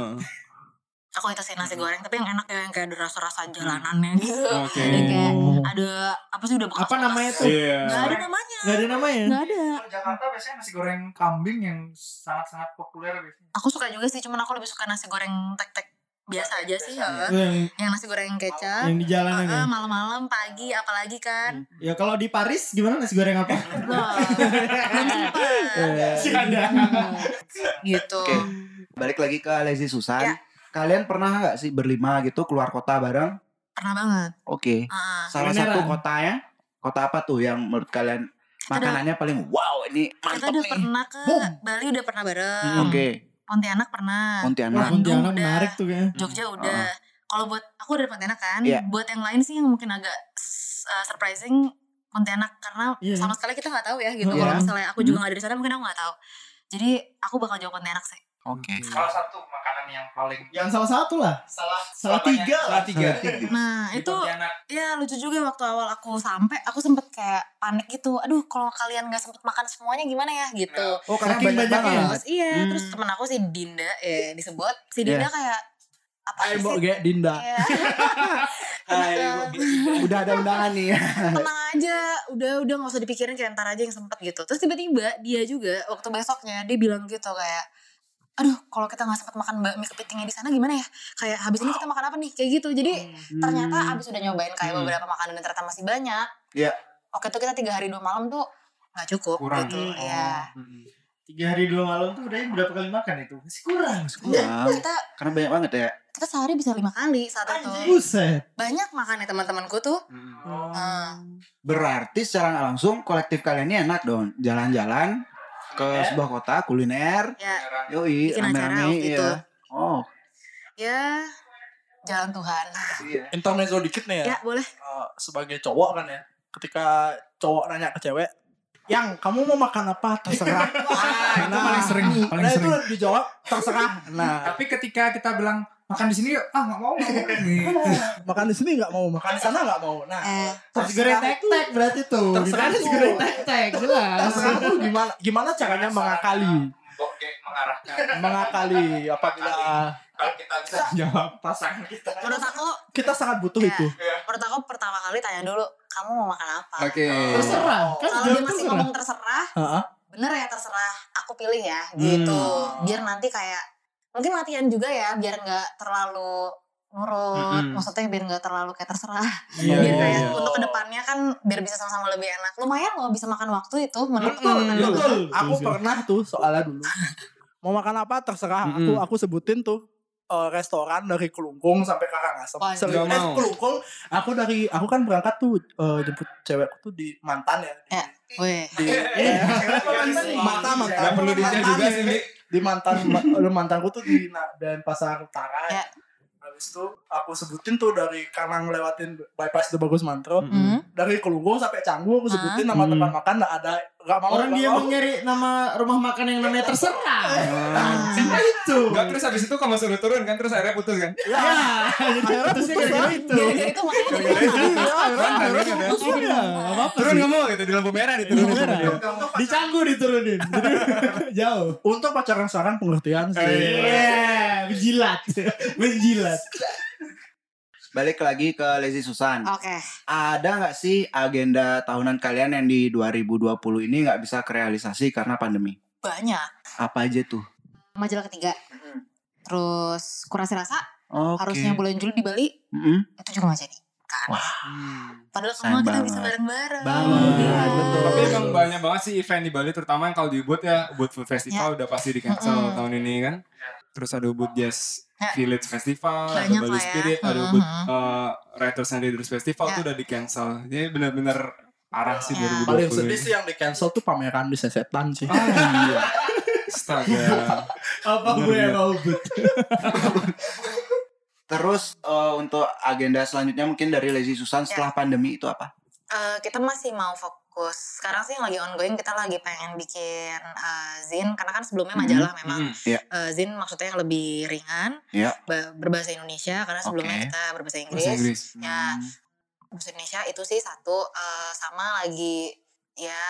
Aku itu sih nasi goreng tapi yang enak ya yang kayak ada rasa-rasa jalanannya gitu Oke. Yang kayak ada apa sih udah bekas Apa namanya tuh? Iya. nggak ada namanya Gak ada namanya. nggak ada Kalau Jakarta biasanya nasi goreng kambing yang sangat-sangat populer biasanya. aku suka juga sih cuman aku lebih suka nasi goreng tek-tek biasa aja sih ya. Yang, yang nasi goreng kecap yang di jalanan ya. Ah, malam-malam pagi apalagi kan Ya kalau di Paris gimana nasi goreng apa? Wah, belum sempat gitu Oke. Balik lagi ke Lazy Susan. Ya. Kalian pernah nggak sih berlima gitu keluar kota bareng? pernah banget Oke. Ah, Salah Kulineran. satu kotanya, kota apa tuh yang menurut kalian makanannya paling wow ini kita mantep udah nih. pernah ke Boom. Bali udah pernah bareng Hmm, Oke, Pontianak pernah Wah, Pontianak. Pontianak udah. menarik tuh kayaknya. Jogja udah kalau buat aku dari Pontianak kan Iya. buat yang lain sih yang mungkin agak uh, surprising Pontianak karena Iya. sama sekali kita nggak tahu ya gitu Iya. kalau misalnya aku juga nggak dari sana mungkin aku nggak tahu jadi aku bakal jawab Pontianak sih Oke. Salah satu makanan yang paling Yang salah satu lah. salah Salah tiga. Salah tiga. nah itu ya lucu juga waktu awal aku sampai aku sempet kayak panik gitu aduh kalau kalian nggak sempet makan semuanya gimana ya gitu Oh, karena Saking banyak banget. terus iya Hmm. terus temen aku si Dinda ya disebut si Dinda kayak apa Ayo sih Mbok Ge, Dinda. Iya. Hai, Udah ada undangan nih ya. tenang aja udah udah nggak usah dipikirin kayak ntar aja yang sempet gitu terus tiba-tiba dia juga waktu besoknya dia bilang gitu kayak aduh kalau kita nggak sempet makan bakmi kepitingnya di sana gimana ya kayak habis ini kita makan apa nih kayak gitu jadi ternyata abis udah nyobain kayak Hmm. beberapa makanan dan ternyata masih banyak Iya. oke tuh kita tiga hari dua malam tuh nggak cukup Kurang. gitu Hmm. ya Tiga hari dua malam tuh udah berapa kali makan itu? Masih kurang. Masih kurang. Kurang. kita Karena banyak banget ya. kita sehari bisa lima kali saat itu Buset. banyak makan ya teman-temanku tuh Oh. Ah. Berarti secara langsung kolektif kalian ini enak dong. Jalan-jalan ke sebuah kota kuliner. ya Yoi, Bikin acara rame-rame waktu itu. ya. Oh, ya jalan Tuhan iya. Intermezzo dikit nih ya. ya boleh Eh, sebagai cowok kan ya. Ketika cowok nanya ke cewek, yang kamu mau makan apa terserah. Ah, itu paling sering, paling nah sering. itu dijawab terserah. Nah Tapi ketika kita bilang makan di sini yuk, ah nggak mau nggak mau gitu. makan di sini nggak mau, makan di sana nggak mau. Nah eh Nasi goreng tek-tek berarti tuh. Terserah Kita nasi tuh. goreng tek-tek jelas. terserah tuh gimana gimana caranya mengakali, mengarahkan. mengakali apabila Kalau kita bisa jawab pasangan kita. menurut aku kita sangat butuh Ya. itu. menurut aku pertama kali tanya dulu kamu mau makan apa Oke. Terserah. Kan kalau dia masih terserah. ngomong terserah Heeh. bener ya terserah aku pilih ya gitu biar nanti kayak mungkin latihan juga ya biar nggak terlalu nurut Mm-mm. maksudnya biar nggak terlalu kayak terserah Iya, biar iya, kayak iya. untuk ke depannya kan biar bisa sama-sama lebih enak lumayan loh bisa makan waktu itu menurutku Betul, Kan betul. bagus. Aku pernah tuh soalnya dulu. Mau makan apa terserah. Aku Mm-mm. aku sebutin tuh eh, restoran dari Kelungkung sampai Karangasem. Nggak eh. Kelungkung. Aku dari aku kan berangkat tuh eh, jemput cewekku tuh di mantan ya. Ya. Weh. Di mata mantan. Gak perlu dijah juga sih, Bi. Di mantan ma- eh, mantanku tuh di dan pasar utara. Ya. Habis itu aku sebutin tuh dari karena ngelewatin bypass The Bagus Mantro. Hmm. Dari Kelungkung sampai Canggu aku sebutin Ah. nama Hmm. tempat makan nggak ada nggak mau Orang nggak dia mau. nyari nama rumah makan yang namanya terserah. Ah. Itu. Enggak terus habis itu kamu suruh turun kan terus akhirnya putus kan? Ya, jadi putusnya gara-gara itu. Gara-gara itu makanya Gara-gara itu. Mantan kan Iya, katanya. Iya, nggak apa-apa Turun kamu gitu di lampu merah diturunin. Di Canggu diturunin. Jadi jauh. Untuk pacaran sekarang pengertian sih. Iya, menjilat. Menjilat. Balik lagi ke Lazy Susan. oke Ada nggak sih agenda tahunan kalian yang di 2020 ini nggak bisa kerealisasi karena pandemi? banyak Apa aja tuh? majalah ketiga terus kurasi rasa Oke. harusnya bulan Juli di Bali Mm-mm. itu juga gak jadi kan padahal Sayang semua kita banget. bisa bareng-bareng Banget, Iya. betul. Tapi emang banyak banget sih event di Bali terutama yang kalau di Ubud ya Ubud Food Festival udah pasti di cancel Mm-mm. tahun ini kan. Terus ada Ubud Jazz Ya. Village Festival, ada Banyak Bali lah ya. Spirit, ada Mm-mm. Ubud uh, Writers and Leaders Festival Ya. tuh udah di cancel. Jadi benar-benar arah sih Ya. 2020 Paling sedih sih yang di cancel tuh pameran di sesetan sih. Ah iya. Astaga. Apa gue yang mau but? Terus eh, untuk agenda selanjutnya mungkin dari Lazy Susan setelah pandemi itu apa? Eh, kita masih mau fokus fokus sekarang sih yang lagi ongoing kita lagi pengen bikin uh, zin karena kan sebelumnya majalah memang Mm-mm. Iya. Uh, zin maksudnya yang lebih ringan Iya. ba- berbahasa Indonesia karena sebelumnya Oke. kita berbahasa Inggris, Bahasa Inggris. ya bahasa Indonesia itu sih satu uh, sama lagi ya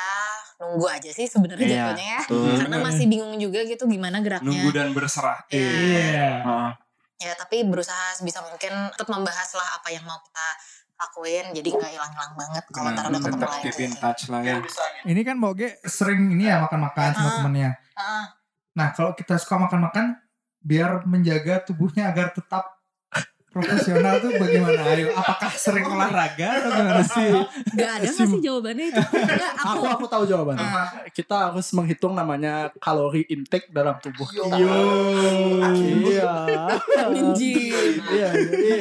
nunggu aja sih sebenarnya Iya, jatuhnya ya Tuh. karena masih bingung juga gitu gimana geraknya Nunggu dan berserah. Iya. Iya. Heeh. ya tapi berusaha sebisa mungkin tetap membahas lah apa yang mau kita lakuin jadi nggak hilang-hilang banget kalau ntar udah ketemu tetap lagi keep in touch lah ya. Ini kan Boge sering ini ya makan-makan sama Ah. temennya. Ah, Nah kalau kita suka makan-makan, biar menjaga tubuhnya agar tetap profesional tuh bagaimana? Ayo, apakah sering olahraga atau gimana sih? nggak ada nggak Sim- sih jawabannya itu Nggak, aku Aku aku tahu jawabannya. Ah. Kita harus menghitung namanya kalori intake dalam tubuh. Yo. Iya. Admin gym. Iya. iya.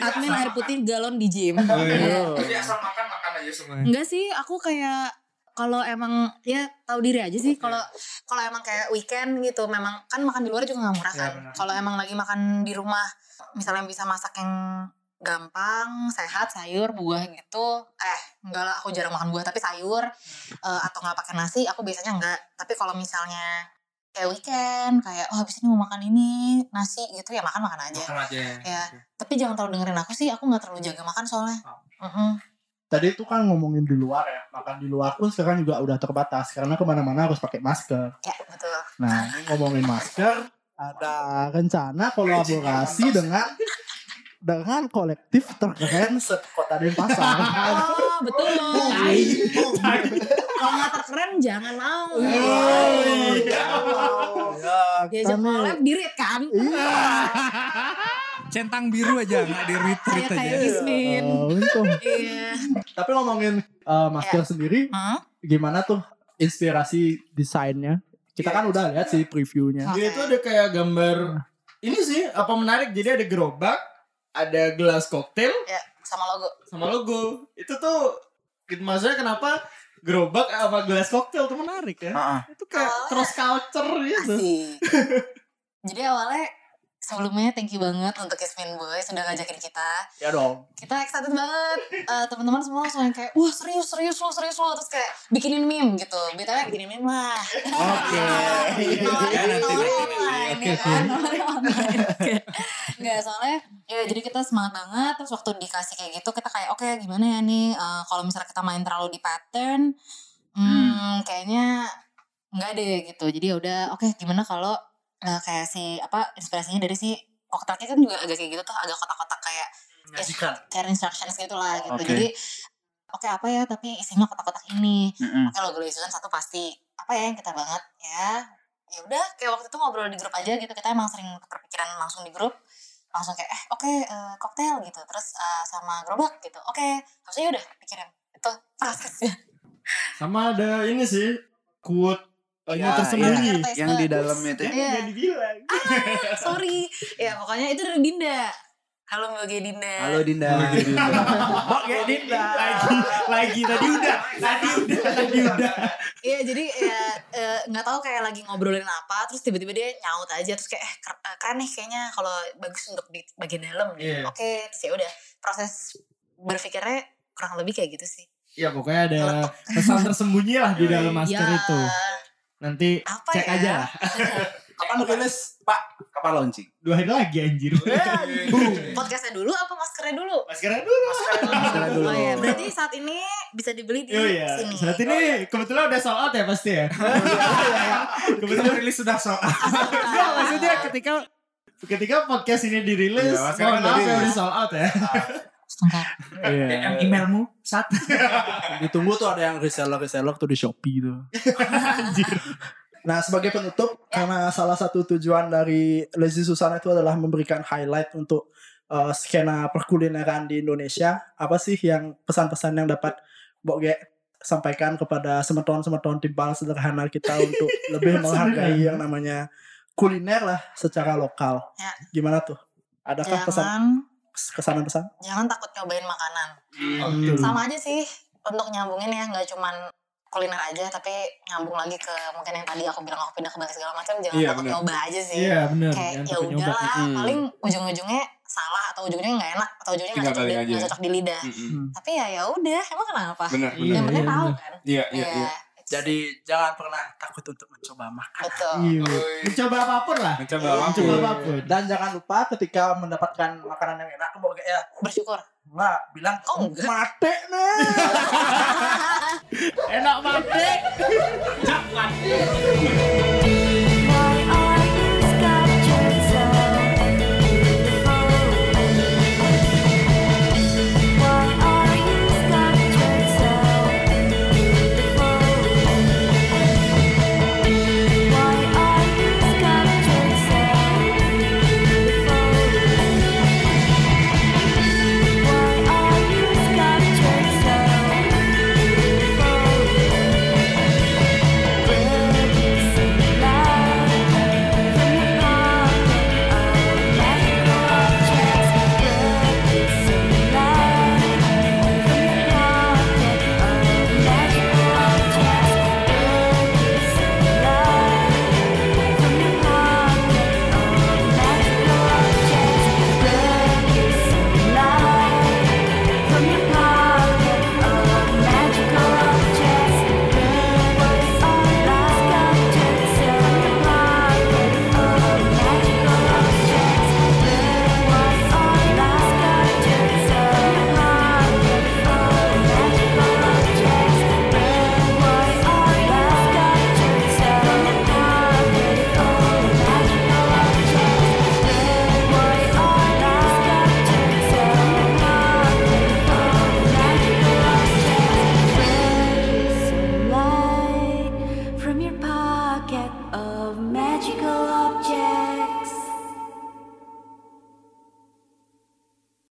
admin air putih galon di gym Iya. Jadi asal makan makan aja semuanya. Enggak sih, aku kayak kalau emang ya tahu diri aja sih kalau kalau emang kayak weekend gitu memang kan makan di luar juga nggak murah Ya, kan benar. kalau emang lagi makan di rumah misalnya bisa masak yang gampang sehat sayur buah gitu eh enggak lah aku jarang makan buah tapi sayur eh, atau nggak pakai nasi aku biasanya enggak tapi kalau misalnya kayak weekend kayak oh habis ini mau makan ini nasi gitu ya makan makan aja Makan aja. ya tapi jangan terlalu dengerin aku sih aku nggak terlalu jaga makan soalnya Oh. Mm-mm. Tadi itu kan ngomongin di luar ya, makan di luar pun sekarang juga udah terbatas karena ke mana-mana harus pakai masker. ya betul Nah, ini ngomongin masker, ada rencana kolaborasi dengan dengan kolektif terkeren sekota Denpasar. Oh betul. Kalau nggak terkeren jangan mau. ya, Diajak kita nih- collab dirit kan? Iya. Centang biru aja nggak di retweet Kayak kayak aja. Gismin. Oh, untung. Iya. Tapi ngomongin uh, masker sendiri, Hmm? gimana tuh inspirasi desainnya? Kita kan udah lihat sih previewnya. Dia itu ada kayak gambar ini sih apa menarik jadi ada gerobak, ada gelas koktail Ya sama logo. sama logo. Itu tuh gitu maksudnya kenapa gerobak apa gelas koktail tuh menarik ya. Heeh. Itu kayak Awalnya- cross culture gitu. Asik. Jadi awalnya sebelumnya thank you banget untuk Kismin Boy sudah ngajakin kita. Ya dong. Kita excited banget. Eh, teman-teman semua langsung yang kayak wah serius serius lo serius lo terus kayak bikinin meme gitu. BTW bikinin meme lah. Oke. Ya, nanti Oke. Nggak soalnya ya jadi kita semangat banget terus waktu dikasih kayak gitu kita kayak oke gimana ya nih eh, kalau misalnya kita main terlalu di pattern hmm, kayaknya nggak deh gitu jadi ya udah oke gimana kalau eh, kayak si apa inspirasinya dari si koktelnya kan juga agak kayak gitu tuh agak kotak-kotak kayak Menyajikan. kayak instructions gitu lah gitu. Oke. jadi oke apa ya tapi isinya kotak-kotak ini. Mm-mm. oke logo Susan satu pasti apa ya yang kita banget ya? Ya udah kayak waktu itu ngobrol di grup aja gitu kita emang sering kepikiran langsung di grup. Langsung kayak eh oke eh, koktail gitu. Terus eh, sama gerobak gitu. Oke harusnya udah pikirin. Itu prosesnya Sama ada ini sih quote Ya, tersembunyi. iya. Yang di dalamnya itu. ya. Iya. Nggak dibilang. sorry ya pokoknya itu dari Dinda halo Mbak Dinda Halo Dinda. Mbak kayak Dinda. lagi lagi tadi udah tadi udah tadi udah Iya jadi ya eh, nggak tahu kayak lagi ngobrolin apa terus tiba-tiba dia nyaut aja terus kayak eh eh, keren nih kayaknya kalau bagus untuk di bagian dalam gitu. Iya. Oke terus ya udah proses berpikirnya kurang lebih kayak gitu sih. ya pokoknya ada pesan tersembunyi lah di dalam masker Ya, itu nanti Apa cek ya? aja lah Kapan rilis Pak? Kapan launching? dua hari lagi anjir Podcastnya dulu apa maskernya dulu? maskernya dulu Maskernya dulu. Oh iya berarti saat ini bisa dibeli di Oh iya, sini. saat ini kebetulan udah sold out ya pasti ya. kebetulan rilis sudah sold out. Enggak, maksudnya ketika ketika podcast ini dirilis, Iya, mohon maaf ya udah sold out ya. Iya. DM emailmu saat Ditunggu tuh ada yang reseller-reseller tuh di Shopee tuh. Nah sebagai penutup karena salah satu tujuan dari Lazy Susana itu adalah memberikan highlight untuk uh, skena perkulineran di Indonesia. Apa sih yang pesan-pesan yang dapat Boge sampaikan kepada semeton-semeton timbal sederhana kita untuk lebih menghargai yang namanya kuliner lah secara lokal. Ya. Gimana tuh? Adakah pesan Jangan kesanan-pesan? jangan takut cobain makanan. Hmm. sama aja sih untuk nyambungin ya nggak cuman kuliner aja tapi nyambung lagi ke mungkin yang tadi aku bilang aku pindah ke Bali segala macam jangan Iya, takut benar. nyoba aja sih Iya benar. kayak ya udahlah Mm. paling ujung-ujungnya salah atau ujungnya nggak enak atau ujungnya nggak cocok, di, cocok di lidah Mm-mm. tapi ya ya udah emang kenapa Benar, Iya, yang penting iya, tahu kan Iya, iya, Iya, iya. Jadi jangan pernah takut untuk mencoba makan. betul Iya. Mencoba apa pun lah. Mencoba Mencoba apa pun. apa pun. Dan jangan lupa ketika mendapatkan makanan yang enak, kamu ya bersyukur nggak bilang Oh, enggak. mate nih. Enak banget.